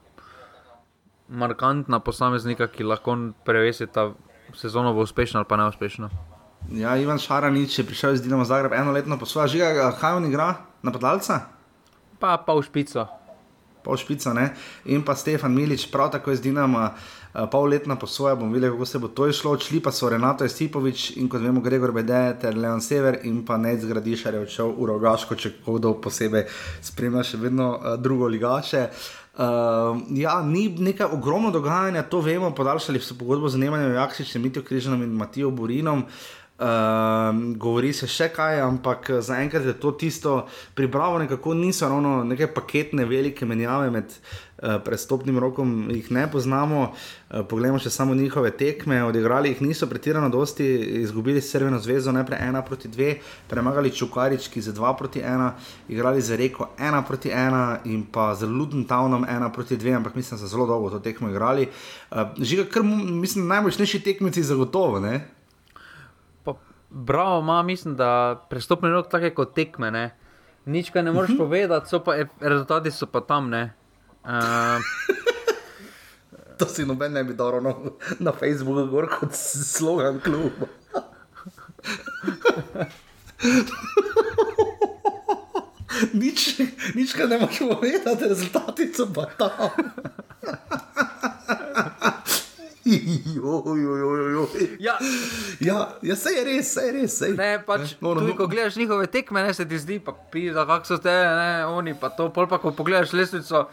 markantna posameznika, ki lahko prevesi ta sezono v uspešno ali pa neuspešno. Ja, Ivan Šaranic je prišel iz Dinama Zagreb eno leto po svoje, žiga, kaj on igra, napadalca? Pa pa v špico. Pa v špico, ne. In pa Stefan Milič, prav tako iz Dinama. Eh, pol leta po svoje, bom videl, kako se bo to išlo. Odšli pa so Renato Estipovič in kot vemo, Gregor Bede, ter Leon Sever in pa Nec Gradišar je odšel v Rogaško, če kdo posebej spremlja še vedno uh, drugo ligaše. Uh, ja, ni nekaj ogromno dogajanja, to vemo, podaljšali so pogodbo z Nemanjem Jakšičem, Mitijo Križanom in Matijo Burinom. Uh, Uh, govori se še kaj, ampak zaenkrat je to tisto, pripravo nekako niso ravno neke paketne, velike menjave med uh, prestopnim rokom, jih ne poznamo. Uh, poglejmo še samo njihove tekme, odigrali jih niso pretirano dosti, izgubili Srbeno zvezo, najprej ena proti dve, premagali Čukarički za dva proti ena, igrali za Reko ena proti ena in pa z Luton Townom ena proti dve, ampak mislim, da so zelo dolgo to tekmo igrali. Uh, Žiga, kar mislim, najmočnejši tekmeci zagotovo, ne? Bravo, ima, mislim, da prestopni rok tako kot tekme. Ne? Nič kaj ne moreš uh mhm. -huh. povedati, so pa, rezultati so pa tam. Uh, to si noben ne bi dal na, na Facebooku, gor kot slogan kluba. nič, nič, kar ne moreš povedati, rezultati so pa tam. Ja, Ja, ja se je res, se je res. Sej. ne, pač, no, no, tudi, no. ko gledaš njihove tekme, ne, se ti zdi, pa pisa, kako so te, ne, oni pa to, pol pa ko pogledaš lestvico,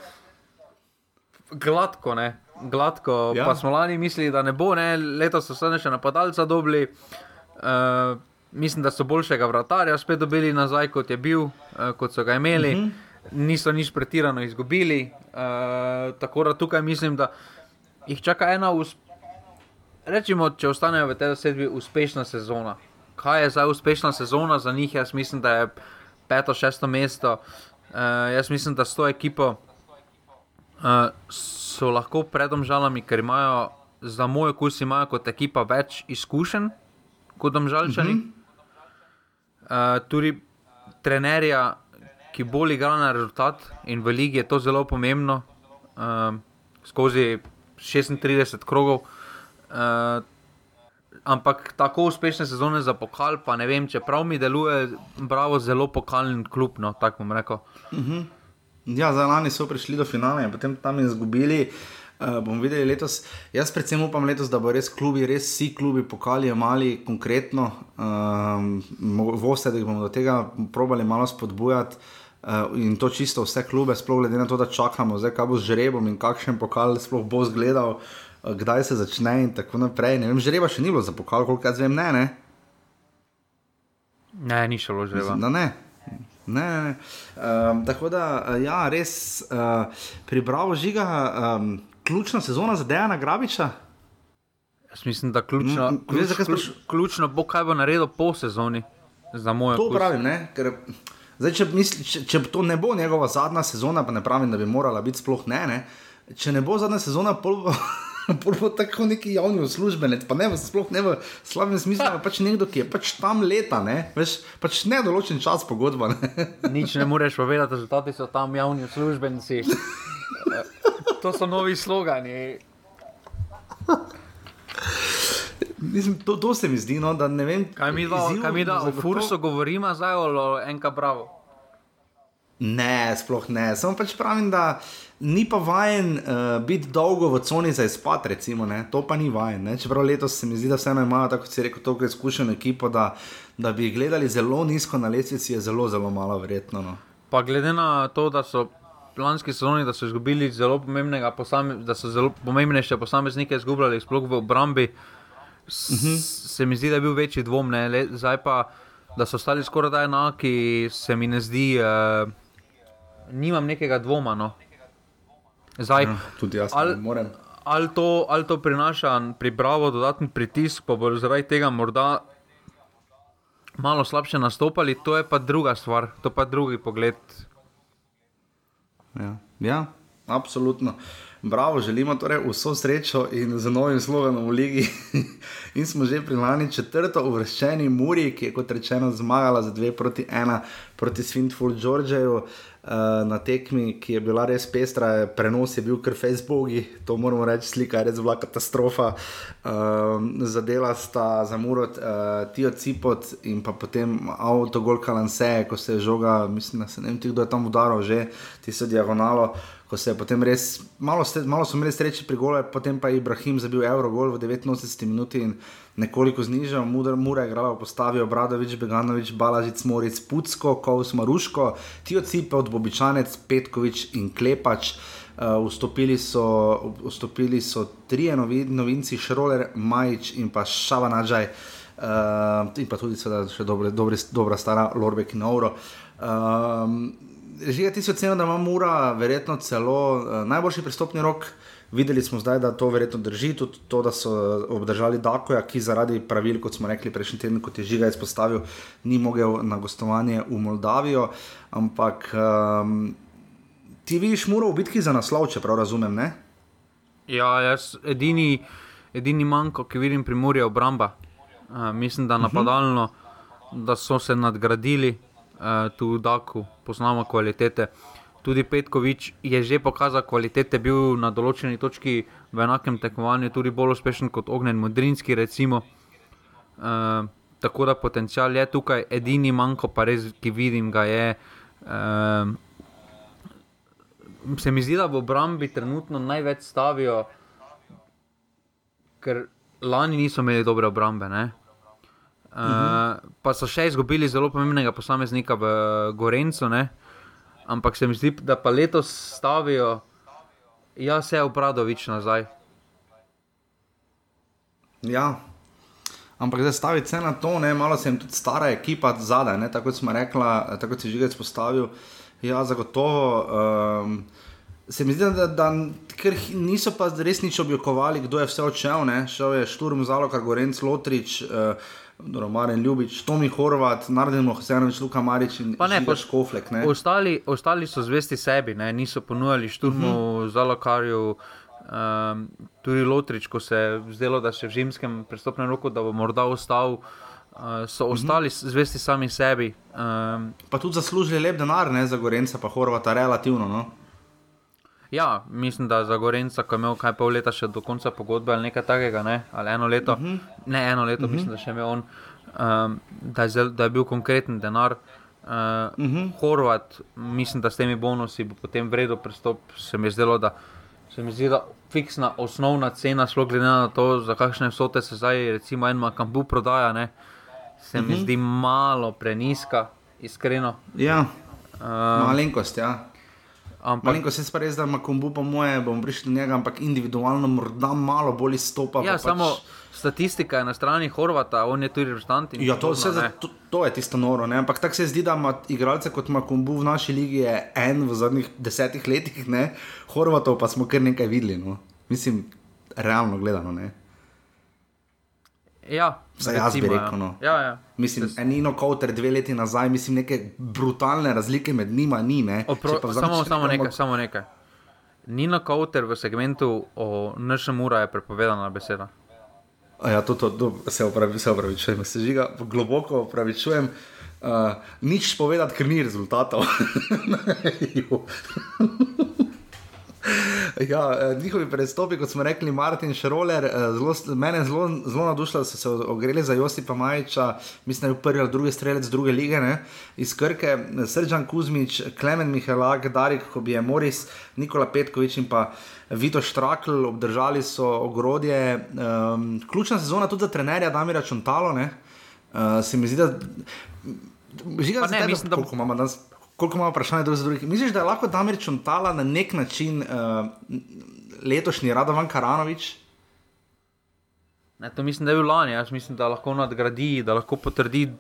gladko, ne, gladko. Ja. Pa smo lani mislili, da ne bo, ne, letos so se še napadalca dobili. Uh, mislim, da so boljšega vratarja spet dobili nazaj, kot je bil, uh, kot so ga imeli. Uh -huh. Niso nič pretirano izgubili. Uh, tako da tukaj mislim, da jih čaka ena us Rečemo, če ostanejo v tej sedmi uspešna sezona. Kaj je zdaj uspešna sezona za njih? Jaz mislim, da je peto, šesto mesto. Uh, jaz mislim, da s to ekipo uh, so lahko predom žalami, ker imajo za moj okus imajo kot ekipa več izkušenj kot domžalčani. Uh -huh. uh, tudi trenerja, ki bolj igra na rezultat in v ligi je to zelo pomembno, uh, skozi 36 krogov. Uh, ampak tako uspešne sezone za pokal, pa ne vem, čeprav mi deluje, bravo, zelo pokalni klub, no, tako bom rekel. Ja, za lani so prišli do finala in potem tam izgubili. Uh, bomo videli letos. Jaz predvsem upam letos, da bo res klubi, res vsi klubi pokali mali konkretno. Um, Veste, da jih bomo do tega probali malo spodbujati. Uh, in to čisto vse klube, sploh glede na to, da čakamo, zdaj, kaj bo z žrebom in kakšen pokal sploh bo zgledal, uh, kdaj se začne in tako naprej. Ne vem, žreba še ni bilo za pokal, koliko jaz vem, ne. ne? Ne, ni šlo že. Da ne. Ne, ne, ne. Um, tako da, eh, ja, res uh, pri Bravo žiga, um, ključna sezona za Dejana Grabiča. Jaz mislim, da ključno, Mm, ključ, veš, ključ, ključno bo, kaj bo naredil po sezoni. Za moj To okus. pravim, ne? ker zdaj, če, misli, če, če to ne bo njegova zadnja sezona, pa ne pravim, da bi morala biti sploh ne, ne? če ne bo zadnja sezona, pol bo, pol bo tako neki javni uslužbenec, pa ne v sploh ne v slabem smislu, ampak pač nekdo, ki je pač tam leta, ne, veš, pač nedoločen čas pogodba. Ne? Nič ne moreš povedati, rezultati so tam javni uslužbenci. To so novi slogani. Mislim, to, to se mi zdi, no, da ne vem, Kaj mi da, izziv kaj mi da o zagotovo- Fursu govorimo zdaj o enka bravo? Ne, sploh ne. Samo pač pravim, da ni pa vajen uh, biti dolgo v coni za izpad, recimo, ne. to pa ni vajen. Ne. Čeprav letos se mi zdi, da vseeno imajo, tako si rekel, toliko izkušeno ekipo, da, da bi jih gledali zelo nizko na lestvici, je zelo, zelo malo verjetno. No. Pa glede na to, da so lanski sezoni, da so izgubili zelo pomembnega, posame, da so zelo pomembnejše posameznike izgubljali, sploh v obrambi, s, uh -huh. se mi zdi, da je bil večji dvom. Ne? Le, zdaj pa, da so ostali skoraj da enaki, se mi ne zdi, uh, nimam nekega dvoma. No. Zdaj, Ja, tudi jaz ali- ne morem. ali to, ali to prinaša pripravo, dodatni pritisk, pa bo zaradi tega morda malo slabše nastopali, to je pa druga stvar, to pa drugi pogled. Ja, ja absolutno. Bravo, želimo torej vso srečo in z novim slovenom v Ligi. in smo že pri lani četrto uvrščeni Muri, ki je kot rečeno zmagala za 2 proti 1 proti Svintful Georgeju. Uh, na tekmi, ki je bila res pestra, prenos je bil kar Facebooki, to moramo reči, slika je res bila katastrofa. Uh, zadela sta za Murot, uh, Tijo Cipot in pa potem avtogol Kalanse, ko se je žoga, mislim, da se ne vem, ti, kdo je tam udaril že, tisto diagonalo ko se je potem res, malo, ste, malo so imeli sreče pri golu, potem pa je Ibrahim zabil Eurogol v 89 minuti in nekoliko znižal, Mudar, Mura je igrala v postavi Obradovič, Beganovič, Balažic, Moric, Pucko, Kovs, Maruško, Tijo Cipe od Bobičanec, Petkovič in Klepač. Uh, vstopili, so, vstopili so trije novi, novinci, Šroler, Majič in pa Šavanadžaj, uh, in pa tudi seveda še dobre, dobre, dobra stara Lorbek in Ouro. Um, Že ti si ocenil, da ima Mura verjetno celo uh, najboljši pristopni rok. Videli smo zdaj, da to verjetno drži, tudi to, da so obdržali Dakoja, ki zaradi pravil, kot smo rekli prejšnji teden, kot je Žiga izpostavil, ni mogel na gostovanje v Moldavijo. Ampak um, ti vidiš Muro v bitki za naslov, če prav razumem, ne? Ja, jaz edini, edini manjko, ki vidim pri Muri, je obramba. Uh, mislim, da napadalno, da so se nadgradili, uh, tu v Daku, poznamo kvalitete. tudi Petkovič je že pokazal kvalitete, bil na določeni točki v enakem tekmovanju tudi bolj uspešen kot Ognjen Modrinski. Recimo. Uh, tako da potencial je tukaj, edini manjko, pa res, ki vidim, ga je. Uh, se mi zdi, da v obrambi trenutno največ stavijo, ker lani niso imeli dobre obrambe. Uh, uh -huh. Pa so še izgubili zelo pomembnega posameznika v Gorencu. Ne? Ampak se mi zdi, da pa letos stavijo, ja, se je upradovič nazaj. Ja, ampak zdaj staviti se na to, ne, malo se jim tudi stara ekipa zadaj, tako smo rekli, tako si že več postavil. Ja, zagotovo. Um, Se mi zdi, da, da niso pa res nič oblikovali, kdo je vse odšel. Ne? Šel je Šturm, Zalo, Gorenc, Lotrič, uh, Romarin Ljubič, Tomi Horvat, Nardino, Hosejanovič, Luka Marič in pa ne, pa Škoflek. Ne? Ostali, ostali so zvesti sebi, ne? niso ponujali Šturmu, uh -huh. Zalokarju. Um, tudi Lotrič, ko se je zdelo, da še v zimskem prestopnem roku, da bo morda ostal, uh, so uh -huh. ostali zvesti sami sebi. Um, pa tudi zaslužili lep denar, ne za Gorenca, pa Horvata, relativno. No? Ja, mislim, da za Gorenca, ki je imel kaj pol leta še do konca pogodbe ali nekaj takega, ne? ali eno leto, uh mhm. -huh. ne eno leto, uh -huh. mislim, da še imel on, um, da, je zel, da je bil konkreten denar. Uh, uh -huh. Horvat, mislim, da s temi bonusi bo potem vredno pristop. Se mi je zdelo, da se mi zdi, da fiksna osnovna cena, sploh glede na to, za kakšne vsote se zdaj, recimo, en Makambu prodaja, ne? se uh -huh. mi mhm. zdi malo preniska, iskreno. Ja, uh, malenkost, ja. Ampak, ko se res, da ima kombu, po moje, bom prišel do njega, ampak individualno morda malo bolj stopa. Ja, samo pač... statistika je na strani Horvata, on je tudi reprezentant. Ja, to, vse, to, to je tisto noro. Ne? Ampak tako se zdi, da ima igralce kot ima kombu v naši ligi en v zadnjih desetih letih, ne? Horvatov pa smo kar nekaj videli. No? Mislim, realno gledano. Ne? Ja, Za jaz bi rekel. Ja. No. Ja, ja. Mislim, Des... eno kauter dve leti nazaj, mislim, neke brutalne razlike med njima ni. Opro... Samo, samo, nekaj, samo nekaj. Nino kauter v segmentu o našem ura je prepovedana beseda. Ja, to, to, to se opravičujem, se žiga globoko opravičujem. Uh, nič povedati, ker ni rezultatov. ja, eh, njihovi prestopi, kot smo rekli, Martin Šroler, eh, zelo, mene zelo, zelo nadušilo, da so se ogreli za Josipa Majča, mislim, da je prvi ali drugi strelec druge lige, ne? iz Krke, Srđan Kuzmič, Klemen Mihelak, Darik, Hobije Moris, Nikola Petkovič in pa. Vito Štrakl, obdržali so ogrodje. Um, ključna sezona tudi za trenerja Damira Čontalo. Uh, se mi zdi, da. Žiga, ne, mislim, da imamo danes koliko imamo vprašanje drug za drugim. Misliš, da je lahko Damir Čontala na nek način uh, letošnji Radovan Karanovič? Ne, to mislim, da je bil lani. Jaz mislim, da lahko nadgradi, da lahko potrdi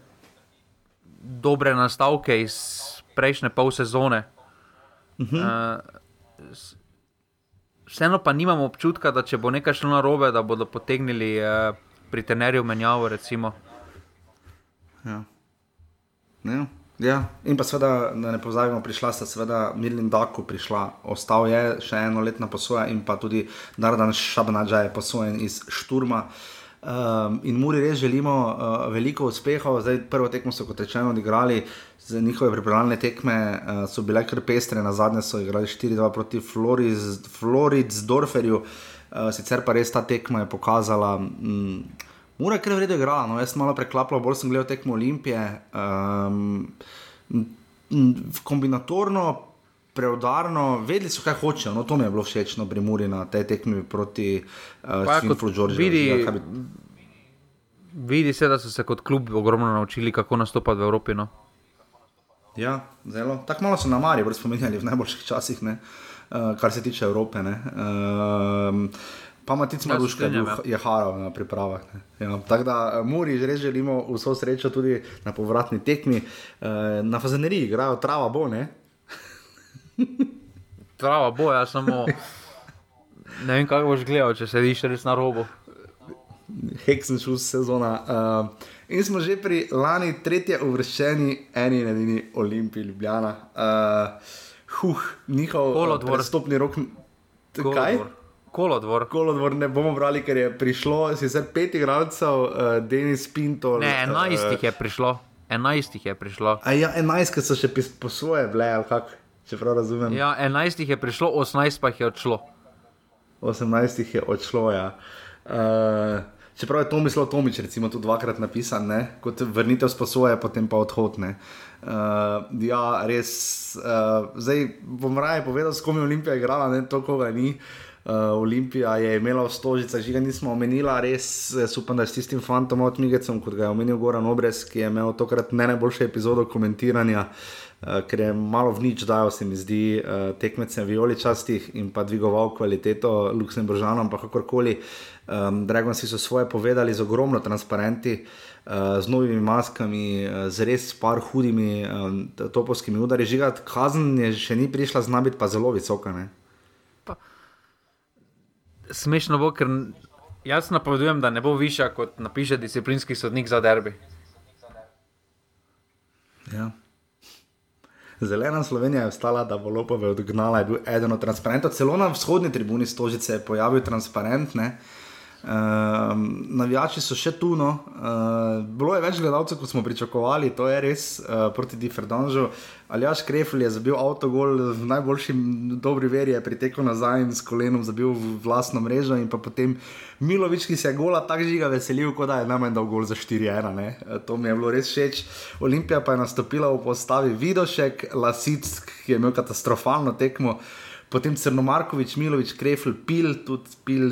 dobre nastavke iz prejšnje pol sezone. Uh -huh. uh, vseeno pa nimamo občutka, da če bo nekaj šlo na robe, da bodo potegnili uh, pri tenerju menjavo. Recimo. Ja. Ja. Ja, in pa seveda, da ne pozabimo, prišla sta seveda Mirlin Daku, prišla, ostal je še eno letno posoja in pa tudi Dardan Šabnadža je posojen iz Šturma. Um, in Muri res želimo uh, veliko uspehov. Zdaj, prvo tekmo so, kot rečeno, odigrali, z njihove pripravljalne tekme uh, so bile kar pestre, na zadnje so igrali 4-2 proti Floridsdorferju, uh, sicer pa res ta tekma je pokazala. Um, Mora kar vredno igrati, no, jaz malo preklapljal, bolj sem gledal tekmo Olimpije. Um, kombinatorno, preudarno, vedeli so, kaj hočejo. No, to mi je bilo všeč, no, pri Muri na tej tekmi proti uh, Džordžu. Vidi, ja, bi... vidi se, da so se kot klub ogromno naučili, kako nastopati v Evropi. No. Ja, zelo. Tako malo so na Mari, spominjali v najboljših časih, uh, kar se tiče Evrope. Uh, Pa ima tudi malo duška, da je haro na pripravah. Ja, tako da eh, Muri že res želimo vso srečo tudi na povratni tekmi. E, na fazeneriji igrajo trava bo, ne? trava bo, ja samo. Ne vem, kako boš gledal, če sediš res na robu. Heksen šus sezona. Uh, in smo že pri lani tretje uvrščeni, eni in edini Olimpiji, Ljubljana. Uh, huh, njihov stopni rok. Kaj? Kolodvor. Kolodvor. Ne bomo brali, ker je prišlo, sicer pet igralcev, uh, Denis Pinto. Ne, enajstih uh, je prišlo. Enajstih je prišlo. A ja, enajst, ki so še po svoje vle, ali kak. če prav razumem. Ja, 11 jih je prišlo, 18 pa jih je odšlo. 18 jih je odšlo. Ja. Uh, čeprav je to mislil Tomič, recimo tu dvakrat napisan, ne? kot vrnitev sposoje, potem pa odhod. Uh, ja, res. Uh, zdaj bom raje povedal, s kom je Olimpija igrala, ne to, koga ni. Uh, Olimpija je imela v stožicah, že ga nismo omenili, res upam, da s tistim fantom od Migecom, kot ga je omenil Goran Obrez, ki je imel tokrat ne najboljše epizodo komentiranja. Uh, ker je malo v nič dal, se mi zdi, uh, tekmecem vijoličastih in pa dvigoval kvaliteto Luksemburžanom, pa kakorkoli. Um, Dragoci so svoje povedali z ogromno transparenti, uh, z novimi maskami, uh, z res par hudimi um, topovskimi udari. Žiga, kazen je še ni prišla, zna biti pa zelo visoka. Pa, smešno bo, ker jaz napovedujem, da ne bo višja, kot napiše disciplinski sodnik za derbi. Ja. Zelena Slovenija je ostala, da bo lopove odgnala, je bil eden od transparentov. Celo na vzhodni tribuni Stožice je pojavil transparent. Ne? Uh, navijači so še tu, no. uh, bilo je več gledalcev, kot smo pričakovali, to je res uh, proti Differdanžu. Aljaš Krefl je zabil avtogol v najboljši dobri veri, je pritekel nazaj in s kolenom zabil v vlastno mrežo. In potem Milovič, ki se je gola tako žiga veselil, kot da je najmanj dal gol za 4-1. Uh, to mi je bilo res všeč. Olimpija pa je nastopila v postavi Vidošek, Lasic, ki je imel katastrofalno tekmo potem Crnomarkovič, Milovič, Krefl, Pil, tudi Pil,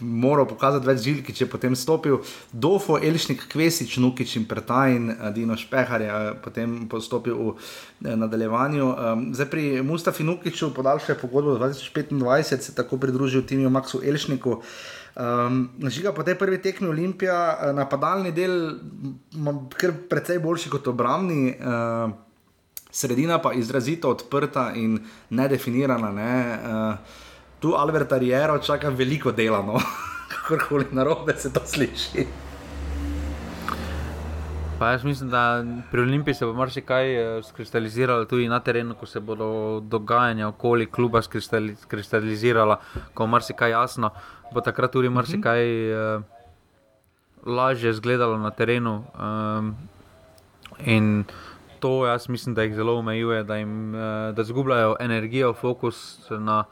moral pokazati več žilki, če je potem stopil, Dofo, Elšnik, Kvesič, Nukič in Pretajn, Dino Špehar je eh, potem postopil v eh, nadaljevanju. Zdaj pri Mustafi Nukiču podaljšuje pogodbo 2025, se tako pridružil Timijo Maksu Elšniku. Um, žiga po tej prvi tekmi Olimpija, eh, napadalni del, kar precej boljši kot obrambni. Uh, sredina pa izrazito odprta in nedefinirana. Ne? Uh, tu Albert Ariero čaka veliko dela, no? kakorkoli narobe se to sliši. Pa jaz mislim, da pri Olimpiji se bo marsikaj eh, skristaliziralo tudi na terenu, ko se bodo dogajanja okoli kluba skristalizirala, ko bo marsikaj jasno, bo takrat tudi marsikaj uh, lažje izgledalo na terenu. Um, in to jaz mislim, da jih zelo omejuje, da, jim, eh, da zgubljajo energijo, fokus na,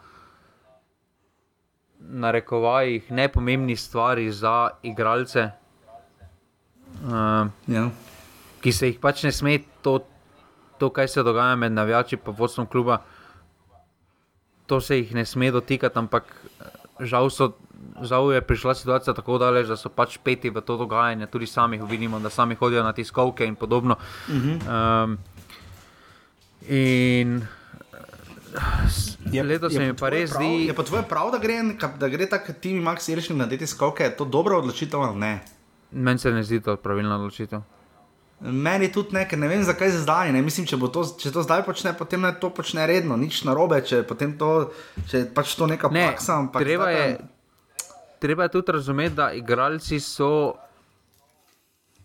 na rekovajih, nepomembnih stvari za igralce, uh, ja. ki se jih pač ne sme to, to, kaj se dogaja med navijači in vodstvom kluba. To se jih ne sme dotikati, ampak eh, žal so žal je prišla situacija tako daleč, da so pač peti v to dogajanje, tudi sami vidimo, da sami hodijo na tiskovke in podobno. Uh -huh. um, in je, leto se mi pa res prav, zdi. Je pa tvoje prav, da gre, da gre tako tim Max Iršnik na te tiskovke, je to dobra odločitev ali ne? Meni se ne zdi to pravilna odločitev. Meni tudi ne, ne vem, zakaj za zdaj. Ne. Mislim, če, to, če to zdaj počne, potem naj to počne redno, nič narobe, če, to, če je pač to neka ne, praksa. Treba je, treba tudi razumeti, da igralci so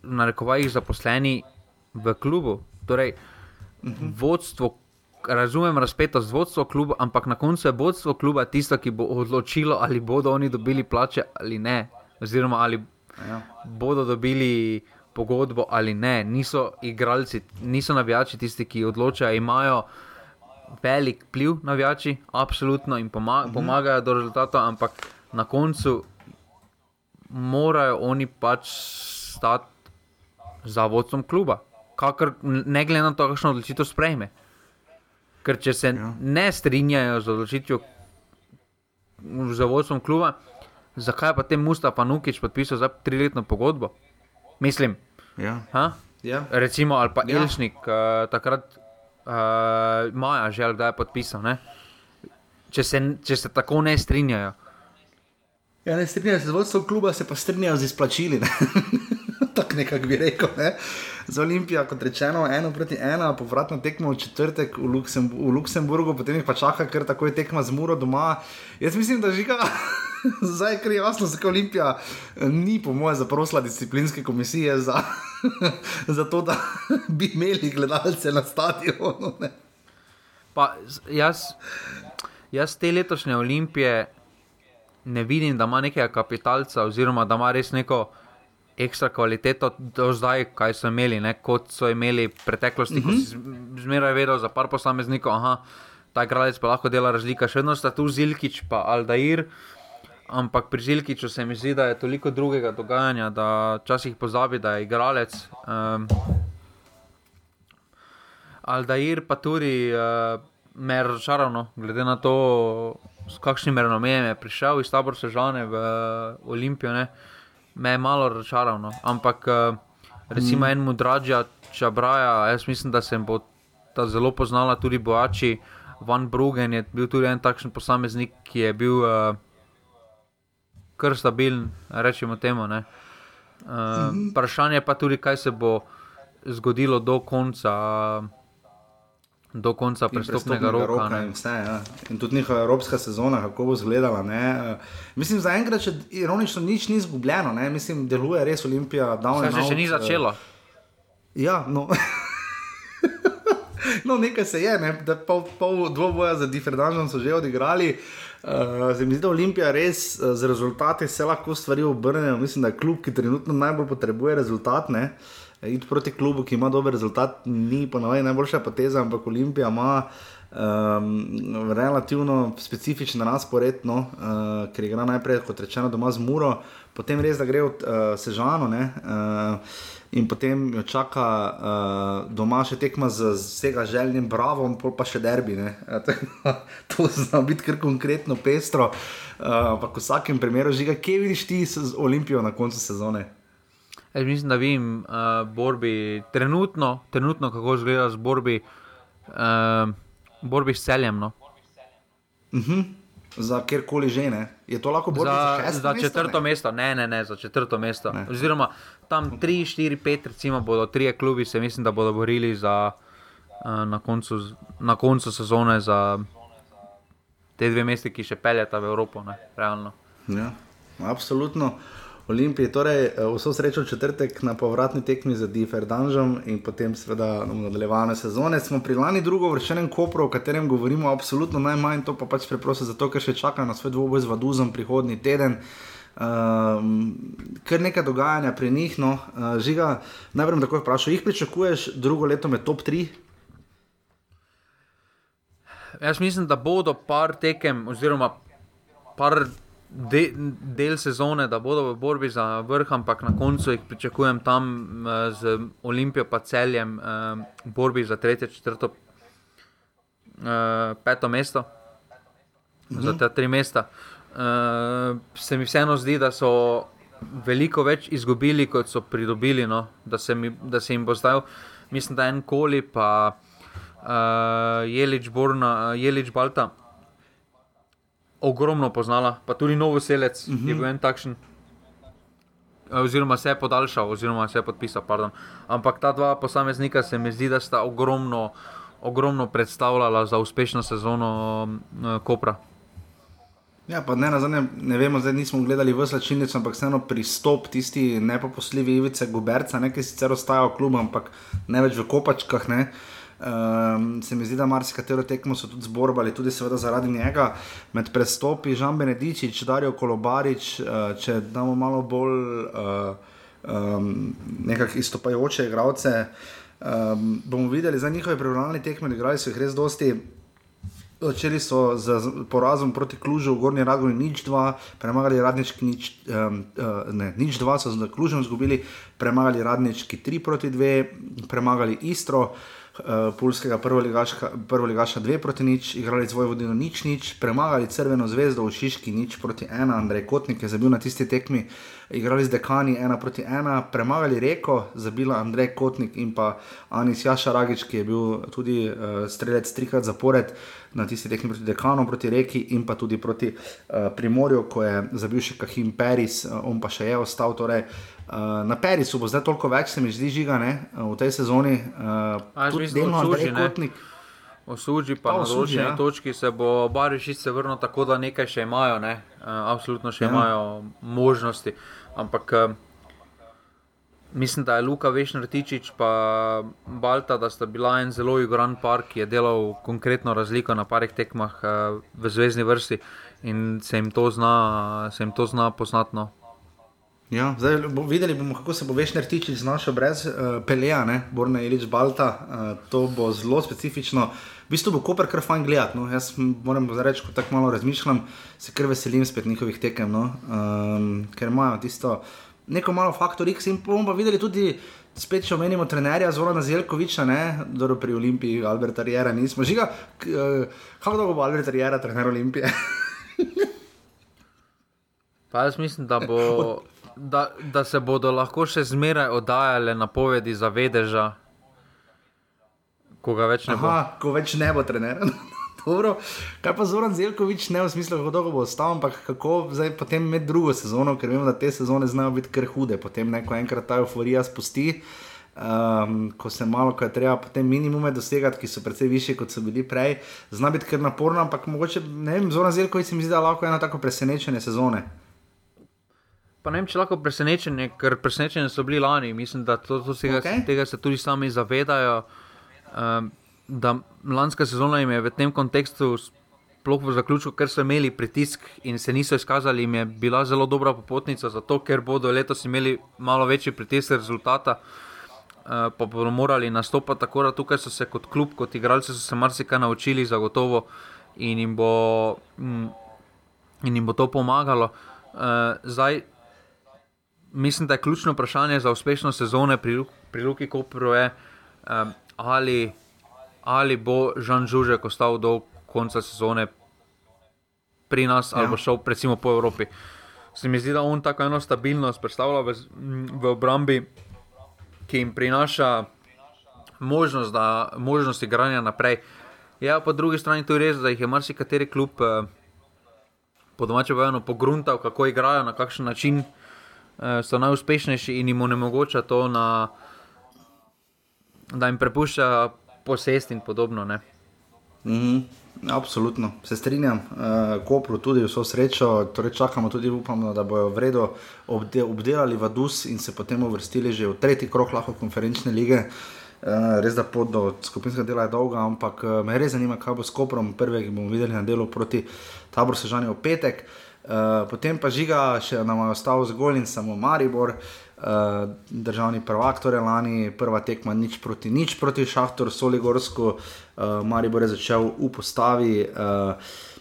na rekovajih zaposleni v klubu. Torej, uh -huh. vodstvo, razumem razpetost vodstva kluba, ampak na koncu je vodstvo kluba tisto, ki bo odločilo, ali bodo oni dobili plače ali ne. Oziroma, ali ja. bodo dobili pogodbo ali ne. Niso igralci, niso navijači tisti, ki odločajo, imajo. Velik vpliv na vijači, absolutno jim pomaga, -huh. pomagajo do rezultata, ampak na koncu morajo oni pač stati za vodstvom kluba, kakor, ne glede na to, kakšno odločitev sprejme. Ker če se ja. ne strinjajo z odločitvijo za vodstvom kluba, zakaj pa te Mustafa Nukič podpisal za triletno pogodbo? Mislim. Ja. Ja. Recimo, ali pa ja. Ilšnik, uh, takrat uh, Maja, že ali kdaj je podpisal. Če se, če se tako ne strinjajo. Ja, ne strinjajo se z vodstvom kluba, se pa strinjajo z izplačili. Ne? Tako nekako bi rekel. Ne? Za Olimpijo, kot rečeno, eno proti ena, povratno tekmo v četrtek v, Luksem, v Luksemburgu, potem jih pa čaka, ker tako je tekma z Muro doma. Jaz mislim, da žiga. Zdaj je jasno, zakaj Olimpija ni, po mojem, zaprosila disciplinske komisije za, za to, da bi imeli gledalce na stadionu. Jaz, jaz te letošnje Olimpije ne vidim, da ima nekega kapitalca, oziroma da ima res neko ekstra kvaliteto do zdaj, kaj so imeli, ne? kot so imeli v preteklosti, uh -huh. ko si zmeraj vedel za par posameznikov, da ta igralec pa lahko dela razlika. Še vedno sta tu Zilkič in Aldair. Ampak pri Zilkiču se mi zdi, da je toliko drugega dogajanja, da včasih pozabi, da je igralec. Um, Aldair pa tudi uh, me je razočaral, no, glede na to, s kakšnim renomem je prišel iz tabor Sežane v uh, Olimpijo, ne, me je malo razočaral. No. Ampak uh, recimo mm. en mudražja, čabraja, jaz mislim, da se bo ta zelo poznala tudi bojači. Van Brugen je bil tudi en takšen posameznik, ki je bil uh, kar stabilen, rečemo temu. Uh, mm -hmm. Vprašanje pa tudi, kaj se bo zgodilo do konca. Uh, do konca prestopnega roka. roka in, vse, ja. in tudi njihova evropska sezona, kako bo izgledala. Ne. Mislim, za enkrat, če ironično nič ni izgubljeno, ne. mislim, deluje res Olimpija. Se še ni eh, začelo. Ja, no. no, nekaj se je, ne. pol, pol dvoboja za Differdanžom so že odigrali. Uh, se mi zdi, da Olimpija res uh, z rezultati se lahko stvari obrnejo. Mislim, da je klub, ki trenutno najbolj potrebuje rezultate. Uh, iti proti klubu, ki ima dober rezultat, ni pa najboljša poteza, ampak Olimpija ima um, relativno specifičen razpored, no, uh, ker igra najprej, kot rečeno, doma z Muro, potem res, da gre v uh, Sežano. Ne, uh, In potem jo čaka uh, doma še tekma z vsega željnim bravom, pa še derbi. to zna biti kar konkretno pestro. Uh, ampak v vsakem primeru, žiga, kje vidiš ti z Olimpijo na koncu sezone? Jaz mislim, da vidim uh, borbi, trenutno, trenutno, kako izgleda z borbi, uh, borbi s celjem. No. Uh mhm. -huh. Za kjerkoli že ne. Je to lahko borba za, za četrto mesto? Ne, ne, ne, za četrto mesto. Ne. Oziroma tam 3, 4, 5, recimo bodo tri klubi, se mislim, da bodo borili za, uh, na, koncu, na koncu sezone za te dve mesti, ki še peljata v Evropo. Ne, ja, absolutno. Olimpiji. Torej, eh, vso srečo četrtek na povratni tekmi z Differdanžom in potem seveda v nadaljevanju sezone. Smo pri lani drugo vršenem kopru, o katerem govorimo absolutno najmanj, to pa pač preprosto zato, ker še čaka na svoj dvoboj z Vaduzom prihodnji teden. Um, kar nekaj dogajanja pri njih, no, uh, žiga, najprej bom tako vprašal, jih pričakuješ drugo leto med top 3? Jaz mislim, da bodo par tekem, oziroma par de, del sezone, da bodo v borbi za vrh, ampak na koncu jih pričakujem tam uh, z Olimpijo, pa celjem, uh, v borbi za tretje, četrto, uh, peto mesto, mhm. za te tri mesta. Se mi vseeno zdi, da so veliko več izgubili, kot so pridobili, no? da, se mi, da se jim bo zdaj, mislim, da en koli, pa uh, Jelič, Borna, Jelič Balta ogromno poznala, pa tudi novo selec, uh -huh. ki je bil en takšen. Oziroma se je podaljšal, oziroma se je podpisal. Pardon. Ampak ta dva posameznika se mi zdi, da sta ogromno, ogromno predstavljala za uspešno sezono uh, Kopra. Ja, pa ne, nazadnje, ne vemo, zdaj nismo gledali v slačilnico, ampak vseeno pristop tisti nepoposljivi Ivice Guberca, ne, ki sicer ostaja v klubu, ampak ne več v kopačkah. Ne. Uh, Um, se mi zdi, da marsikatero tekmo so tudi zborbali, tudi seveda zaradi njega. Med prestopi Žan Benedičič, Darijo Kolobarič, uh, če damo malo bolj uh, um, nekakšne izstopajoče igralce, um, bomo videli za njihove prebralne tekme, igrali so jih res dosti. Začeli so z porazom proti Klužu, v Gorni Raguni, nič dva, premagali radnički, nič, um, uh, ne, nič dva, so z Klužem izgubili, premagali radnički, tri proti dve, premagali Istro. Uh, Pulskega prvoligaša 2 proti nič, igrali svoj vodino nič nič, premagali Crveno zvezdo v Šiški nič proti 1, Andrej Kotnik je zabil na tisti tekmi, igrali z Dekani 1 proti 1, premagali Reko, zabila Andrej Kotnik in pa Anis Jaša Ragič, ki je bil tudi uh, strelec trikrat zapored na tisti tekmi proti Dekanu, proti Reki in pa tudi proti uh, Primorju, ko je zabil še Kahim Peris, uh, on pa še je ostal. Torej, uh, Uh, na Perisu bo zdaj toliko več, se mi zdi, žiga ne? v tej sezoni. Uh, delno je kotnik. Osuži pa, pa na določeni ja. točki se bo Barišič se vrnil tako, da nekaj še imajo, ne? uh, absolutno še ja. imajo možnosti. Ampak uh, mislim, da je Luka Vešnartičič pa Balta, da sta bila en zelo igran par, ki je delal konkretno razliko na parih tekmah uh, v zvezdni vrsti in se jim to zna, jim to zna poznatno. Ja, zdaj, bo, videli bomo, kako se bo večer tiči znašel brez uh, Peleja, Borna Ilič Balta. Uh, to bo zelo specifično. V bistvu bo Koper kar fajn gledati. No. Jaz moram reči, ko tako malo razmišljam, se kar veselim spet njihovih tekem, no. um, ker imajo tisto neko malo faktor X in bomo pa videli tudi. Spet, če omenimo trenerja Zorana Zelkoviča, ne, dobro pri Olimpiji, Alberta Riera, nismo žiga. Uh, kako dolgo bo Alberta Riera, trener Olimpije? pa jaz mislim, da bo. Da, da se bodo lahko še zmeraj oddajale napovedi za vedeža, ko ga več ne bo. Aha, ko več ne bo trener. Dobro. Kaj pa Zoran Zelkovič, ne v smislu, kako dolgo bo ostal, ampak kako zdaj potem imeti drugo sezono, ker vemo, da te sezone znajo biti kar hude, potem neko enkrat ta euforija spusti. Um, ko se malo, ko je treba, potem minimume dosegati, ki so precej više, kot so bili prej, zna biti kar naporno, ampak mogoče, ne vem, Zoran Zelkovič se mi zdi, da lahko eno tako presenečenje sezone. Pa ne vem, če lahko presenečenje, ker presenečenje so bili lani. Mislim, da to, to tega, okay. tega se tudi sami zavedajo. Um, da lanska sezona jim je v tem kontekstu, sploh v zaključku, ker so imeli pritisk in se niso izkazali, jim je bila zelo dobra popotnica, zato ker bodo letos imeli malo večji pritisk rezultata. Uh, pa bodo morali nastopati tako, da tukaj so se kot klub, kot igralci, se marsikaj naučili, zagotovo, in jim bo, mm, in jim bo to pomagalo. Uh, zdaj, mislim, da je ključno vprašanje za uspešno sezono pri, pri Luki Koperu, je, um, ali, ali bo Žan Žužek ostal do konca sezone pri nas ja. ali bo šel recimo po Evropi. Se mi zdi, da on tako eno stabilnost predstavlja v, v obrambi, ki jim prinaša možnost, da, možnost igranja naprej. Ja, po drugi strani to je res, da jih je marsikateri klub eh, po domačem povedano pogruntal, kako igrajo, na kakšen način. Eh, so najuspešnejši in jim onemogoča to, na, da jim prepušča posest in podobno. Mm -hmm. Absolutno, se strinjam, uh, Kopru tudi vso srečo, torej čakamo tudi, upamo, da bodo vredno obde, obdelali Vadus in se potem uvrstili že v tretji krok lahko konferenčne lige. Uh, res da pot do skupinskega dela je dolga, ampak uh, me res zanima, kaj bo s Koprom, prvi, ki bomo videli na delu proti taboru Sežani v petek. Uh, Eh, potem pa žiga, še nam je ostal zgolj in samo Maribor, uh, državni prvak, torej lani prva tekma nič proti nič proti Šahtoru, Soligorsku, uh, Maribor je začel v postavi. Uh,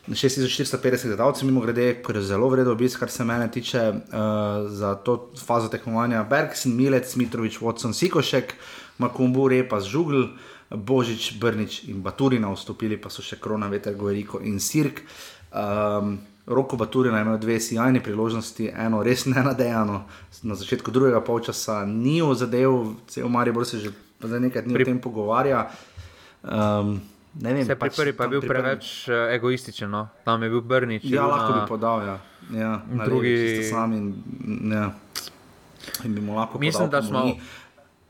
6450 gledalcev, mimo grede, kar je zelo vredno obisk, kar se mene tiče uh, za to fazo tekmovanja. Bergsen, Milec, Mitrovič, Watson, Sikošek, Makumbu, Repas, Žugl, Božič, Brnič in Baturina, vstopili pa so še Krona, Veter, Gojeriko in Sirk. Um, Roko Baturi je imel dve sjajni priložnosti, eno res ne nadejano. Na začetku drugega polčasa ni zadev, cel Maribor se že nekaj dni Pri... o tem pogovarja. Um, ne vem, pač, prvi pa je bil preveč prvi... Eh, egoističen, no? tam je bil Brnič. Ja, lahko bi podal, ja. ja drugi sami. Ja. In bi mu lahko mislim, podal. Smo...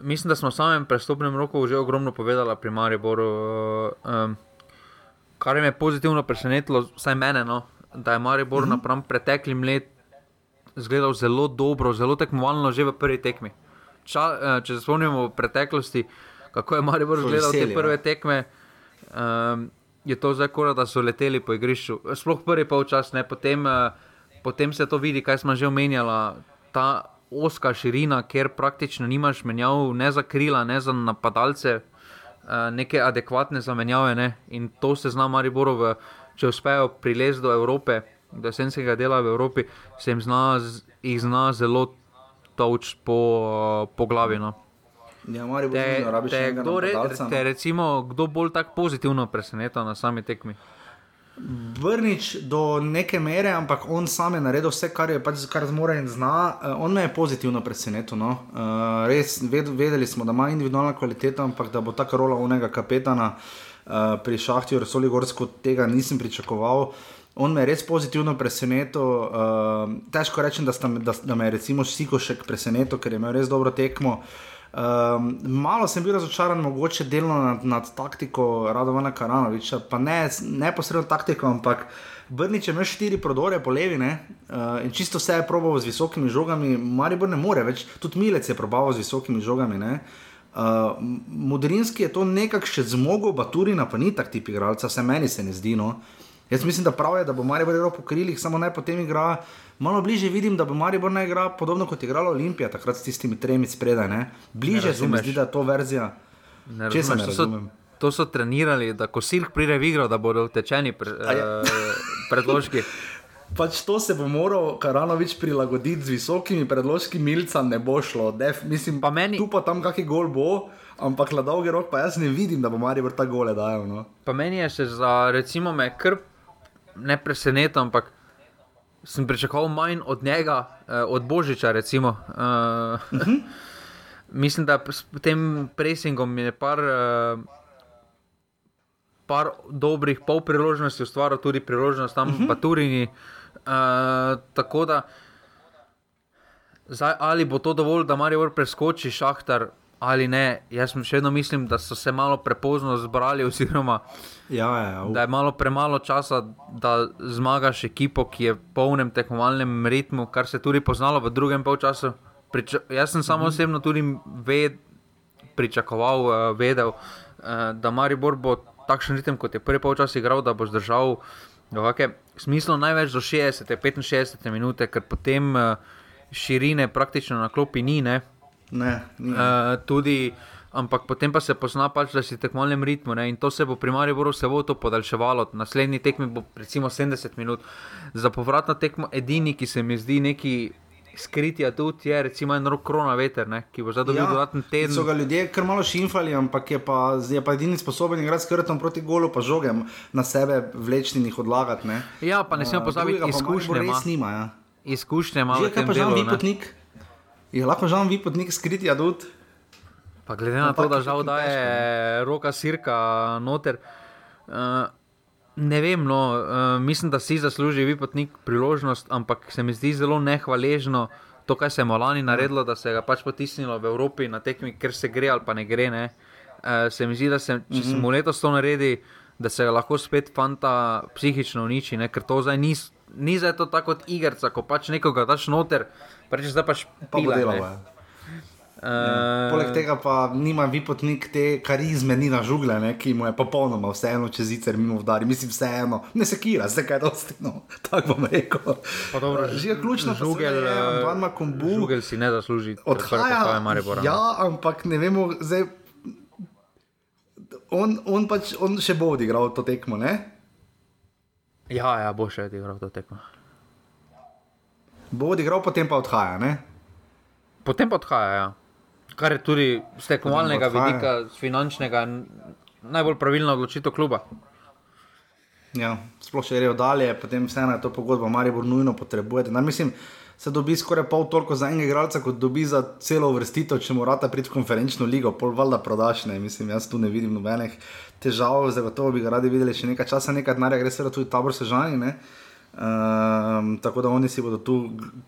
Mislim, da smo v samem prestopnem roku že ogromno povedali pri Mariboru. Um, kar je pozitivno presenetilo, vsaj mene, no, da je Maribor mm -hmm. napram preteklim letom izgledal zelo dobro, zelo tekmovalno že v prvi tekmi. Ča, eh, če se spomnimo v preteklosti, kako je Maribor izgledal te prve ja. tekme, um, je to zdaj kora, da so leteli po igrišču. Sploh prvi polčas, ne potem. Uh, Potem se to vidi, kaj smo že omenjali, ta oska širina, ker praktično nimaš menjav, ne za krila, ne za napadalce, eh, neke adekvatne zamenjave. Ne? In to se zna Mariborov če uspejo prilez do Evrope, do jesenskega dela v Evropi, se jim zna, jih zna zelo toč po, po glavi. No. Ja, te, te, kdo, re, te, recimo, kdo bolj tako pozitivno preseneča na sami tekmi? Vrnič do neke mere, ampak on sam je naredil vse, kar je pač, kar zmore in zna. Uh, on me je pozitivno presenetil. No. Uh, res, ved, vedeli smo, da ima individualna kvaliteta, ampak da bo ta rola unega kapetana uh, pri Šahtiju, Resoli Gorsko, tega nisem pričakoval. On me je res pozitivno presenetil. Uh, težko rečem, da, sta, da, da me je recimo Sikošek presenetil, ker je imel res dobro tekmo. Um, malo sem bil razočaran, mogoče delno nad, nad taktiko Radovana Karanoviča, pa ne neposredno taktiko, ampak Brnič je imel štiri prodore po levi uh, in čisto vse je probal z visokimi žogami, Maribor ne more več, tudi Milec je probal z visokimi žogami. Uh, Uh, Modrinski je to nekako še zmogel, Baturina pa ni tak tip igralca, vse meni se ne zdi. No. Jaz mislim, da prav je, da bo Maribor igral po krilih, samo naj potem igra. Malo bliže vidim, da bo Maribor naj igra podobno kot je igrala Olimpija, takrat s tistimi tremi spredaj. Ne? Bliže se mi zdi, da je to verzija. Ne Česa razumeš, ne to, so, razumem? to so trenirali, da ko silk pride v igro, da bodo tečeni pre, uh, predložki. Pač to se bo moral Karanovič prilagoditi z visokimi predložki, milca ne bo šlo. Def, mislim, Pa meni- tu pa tam kakšen gol bo, ampak na dolgi rok pa jaz ne vidim, da bo Maribor ta gole dajal. No. Pa meni je še za, recimo, me kar ne preseneča, ampak sem pričakoval manj od njega, eh, od Božiča. Recimo. Uh, uh -huh. Mislim, da s tem presingom je par, uh, par dobrih pol priložnosti ustvaril, tudi priložnost tam uh -huh. Turini. Uh, tako da, zdaj, ali bo to dovolj, da Marijo preskoči šahtar. Ali ne, jaz še vedno mislim, da so se malo prepozno zbrali, oziroma Ja, ja, ja. da je malo premalo časa, da zmagaš ekipo, ki je v polnem tekmovalnem ritmu, kar se tudi poznalo v drugem polčasu. Priča jaz sem samo osebno tudi ved pričakoval, uh, vedel, uh, da Maribor bo takšen ritem, kot je prvi polčas igral, da bo zdržal kakšne smislo največ do 60, 65 minute, ker potem uh, širine praktično na klopi ni. Ne? Ne, ni. Uh, tudi, ampak potem pa se pozna, pač, da si v tekmovalnem ritmu ne? in to se bo pri Mariboru se bo to podaljševalo. Naslednji tekmi bo recimo 70 minut. Za povratno tekmo edini, ki se mi zdi neki skritja tudi, je recimo en rok korona veter, ne? ki bo zdaj dobil ja, dodaten teden. So ga ljudje kar malo šimfali, ampak je pa, je pa edini sposoben igrati s krtom proti golu, pa žogem na sebe vlečni jih odlagati. Ne? Ja, pa ne smemo pozabiti Drugega pa izkušnje. Ima. Nima, ja. Izkušnje ima tem pa žal vipotnik? Je lahko žal vipotnik skriti adut? Pa glede na Na to, da žal daje roka sirka noter. Uh, ne vem, no, uh, mislim, da si zasluži vipotnik priložnost, ampak se mi zdi zelo nehvaležno to, kar se je Molani naredilo, da se ga pač potisnilo v Evropi na tekmi, ker se gre ali pa ne gre. Ne. Uh, se mi zdi, da se, če se mu letos to naredi, da se ga lahko spet fanta psihično uniči, ne, ker to zdaj ni. Ni zdaj to tako kot igrica, ko pač nekoga daš noter, rečeš, zdaj pač Pa bo pila, Eh, Poleg tega pa nima vipotnik te karizme, ni na žugle, ne, ki mu je popolnoma vseeno, če zicer mimo vdari. Mislim, vseeno, ne sekira, se kaj dosti, no, tako bom rekel. Pa dobro, Že je ključno, da žugel, je Antoine Makumbu. Žugel si ne zasluži Odhaja, odhaja Maribora. ja, ampak ne vemo, zdaj. On, on pač on še bo odigral to tekmo, ne? ja, ja, bo še odigral to tekmo. Bo odigral, potem pa odhaja, ne? Potem pa odhaja, ja. Kar je tudi z tekmovalnega vidika, z finančnega, najbolj pravilna odločitev kluba. Ja, sploh če grejo dalje, potem vseeno je to pogodba, Maribor nujno potrebujete. Na, mislim, se dobi skoraj pol toliko za enega igralca, kot dobi za celo uvrstitev, če morate priti v konferenčno ligo, pol valjda prodaš, ne, mislim, jaz tu ne vidim nobenih težav, zagotovo bi ga radi videli še nekaj časa, nekaj denarja, gre seveda tudi tabor sežani, ne. Um, tako da oni si bodo tu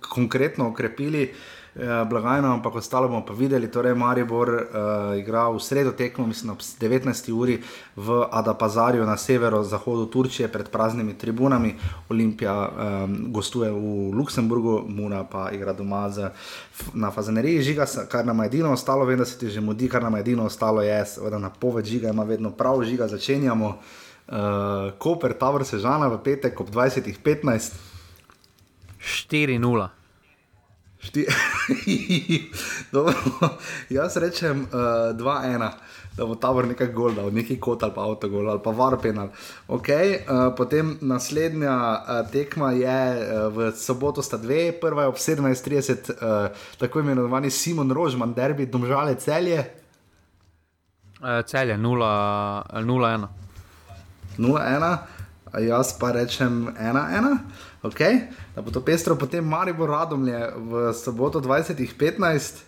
konkretno okrepili uh, blagajno, ampak ostalo bomo pa videli. Torej, Maribor uh, igra v sredo tekmo, mislim, ob 19. uri v Adapazarju na severozahodu Turčije pred praznimi tribunami. Olimpija um, gostuje v Luksemburgu, Mura pa igra doma z, na Fazaneriji. Žiga, kar nam je edino ostalo, vem, da se ti že mudi, kar nam je edino ostalo, je seveda napoved žiga, ima vedno prav, žiga začenjamo. Uh, Koper, Tabor Sežana v petek ob 20.15. 4-0. Šti... Dobro, jaz rečem uh, 2-1, da bo tabor nekaj gol, da bo neki kot ali pa avtogol ali pa varpenal. Okay, uh, potem naslednja uh, tekma je uh, v soboto sta dve, prva je ob 17.30, uh, tako imenovani Simon Rožman, derbi, domžale celje. Uh, celje 0-1. 0-1, a jaz pa rečem 1-1, okay. Da bo to pestro, potem Maribor Radomlje v soboto 20.15.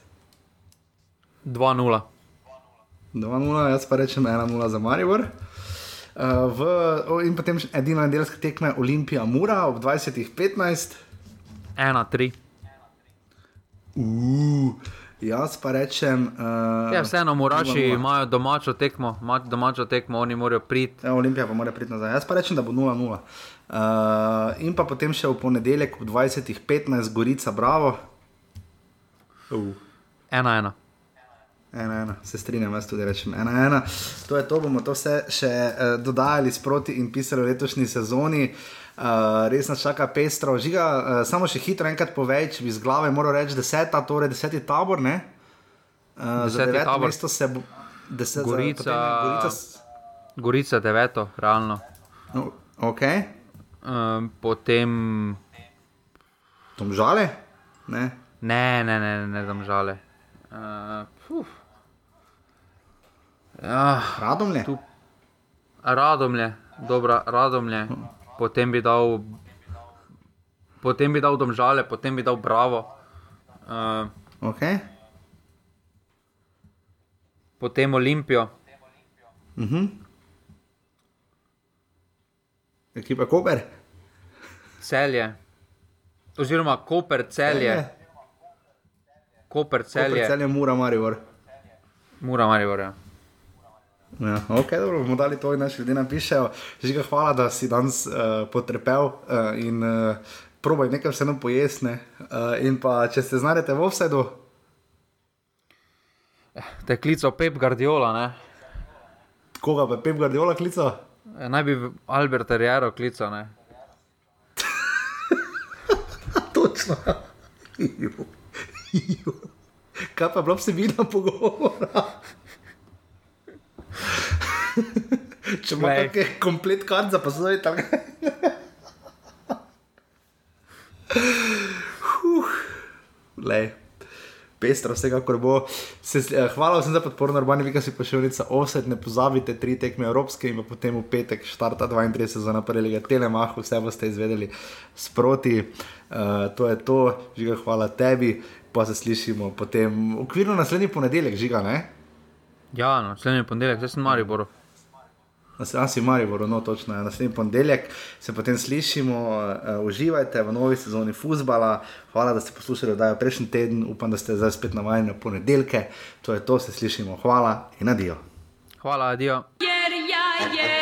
2-0. 2-0, jaz pa rečem 1-0 za Maribor. Uh, v, o, in potem še edina nedeljska tekma je Olimpija Mura ob 20.15. 1-3. Uh, jaz pa rečem. Uh, Ja, vseeno, Muraši 0:0. imajo domačo tekmo, ma- domačo tekmo, oni morajo priti. Ja, Olimpija pa mora priti nazaj. Jaz pa rečem, da bo 0-0. Uh, in pa potem še v ponedeljek ob 20.15 Gorica Bravo. Uh. 1-1. Ena, ena, se strinjam, jaz tudi rečem. Ena, ena. To je to, bomo to vse še uh, dodajali sproti in pisali v letošnji sezoni. Uh, res nas čaka pestro. Žiga, uh, samo še hitro enkrat povej, če bi z glave moral reči deseta, torej deseti tabor. Uh, za deveto mesto se bo. Deset, Gorica, za, Gorica, Gorica deveto, realno. no, ok, Um, potem. Tom žale. Ne? Ne, ne, ne, ne, ne žale. Uh, ja, Radomlje. Tu- radomlje, dobra, radomlje. Potem bi dal. Potem bi dal domžale, potem bi dal bravo. Uh, Okay. potem Olimpijo, Uh -huh. Ekipa Koper. celje. Oziroma Koper, celje. Koper, Koper, celje. celje, mura, Maribor. Mura, Maribor. Ja. Ja, ok, dobro, bomo dali to in naši ljudje napišejo. Žiga, hvala, da si danes uh, potrpel uh, in uh, probaj nekaj vseeno pojesne. Uh, in pa, če se znajdete v offsetu, Te klical Pep Guardiola, ne? koga pa Pep Guardiola klical? E, Naj bi Albert Riero klical, ne? Točno. Ju, ju. Kaj pa je bila vsebina pogovora? Če ima Glej. kakšen komplet kart za posoditi, tako. Huh. Lej. Pestro, vsekakor bo. Se, eh, hvala vsem za podporo, Urbani, vi, ki si pošiljnica offset, ne pozabite, tri tekme evropske in potem v petek štarta 32 sezona prvega telemaha, vse boste izvedeli sproti. Uh, to je to, žiga, hvala tebi, pa se slišimo potem okviru naslednji ponedeljek, žiga, ne? Ja, no, naslednji ponedeljek, zdaj sem Maribor. Nas je Maribor, no točno, ja, naslednji ponedeljek se potem slišimo, uh, uživajte v novi sezoni futbola. Hvala, da ste poslušali oddajo prejšnji teden, upam, da ste zdaj spet navajeni na ponedeljke. To je to, se slišimo, hvala in adijo. Hvala, adijo. Yeah.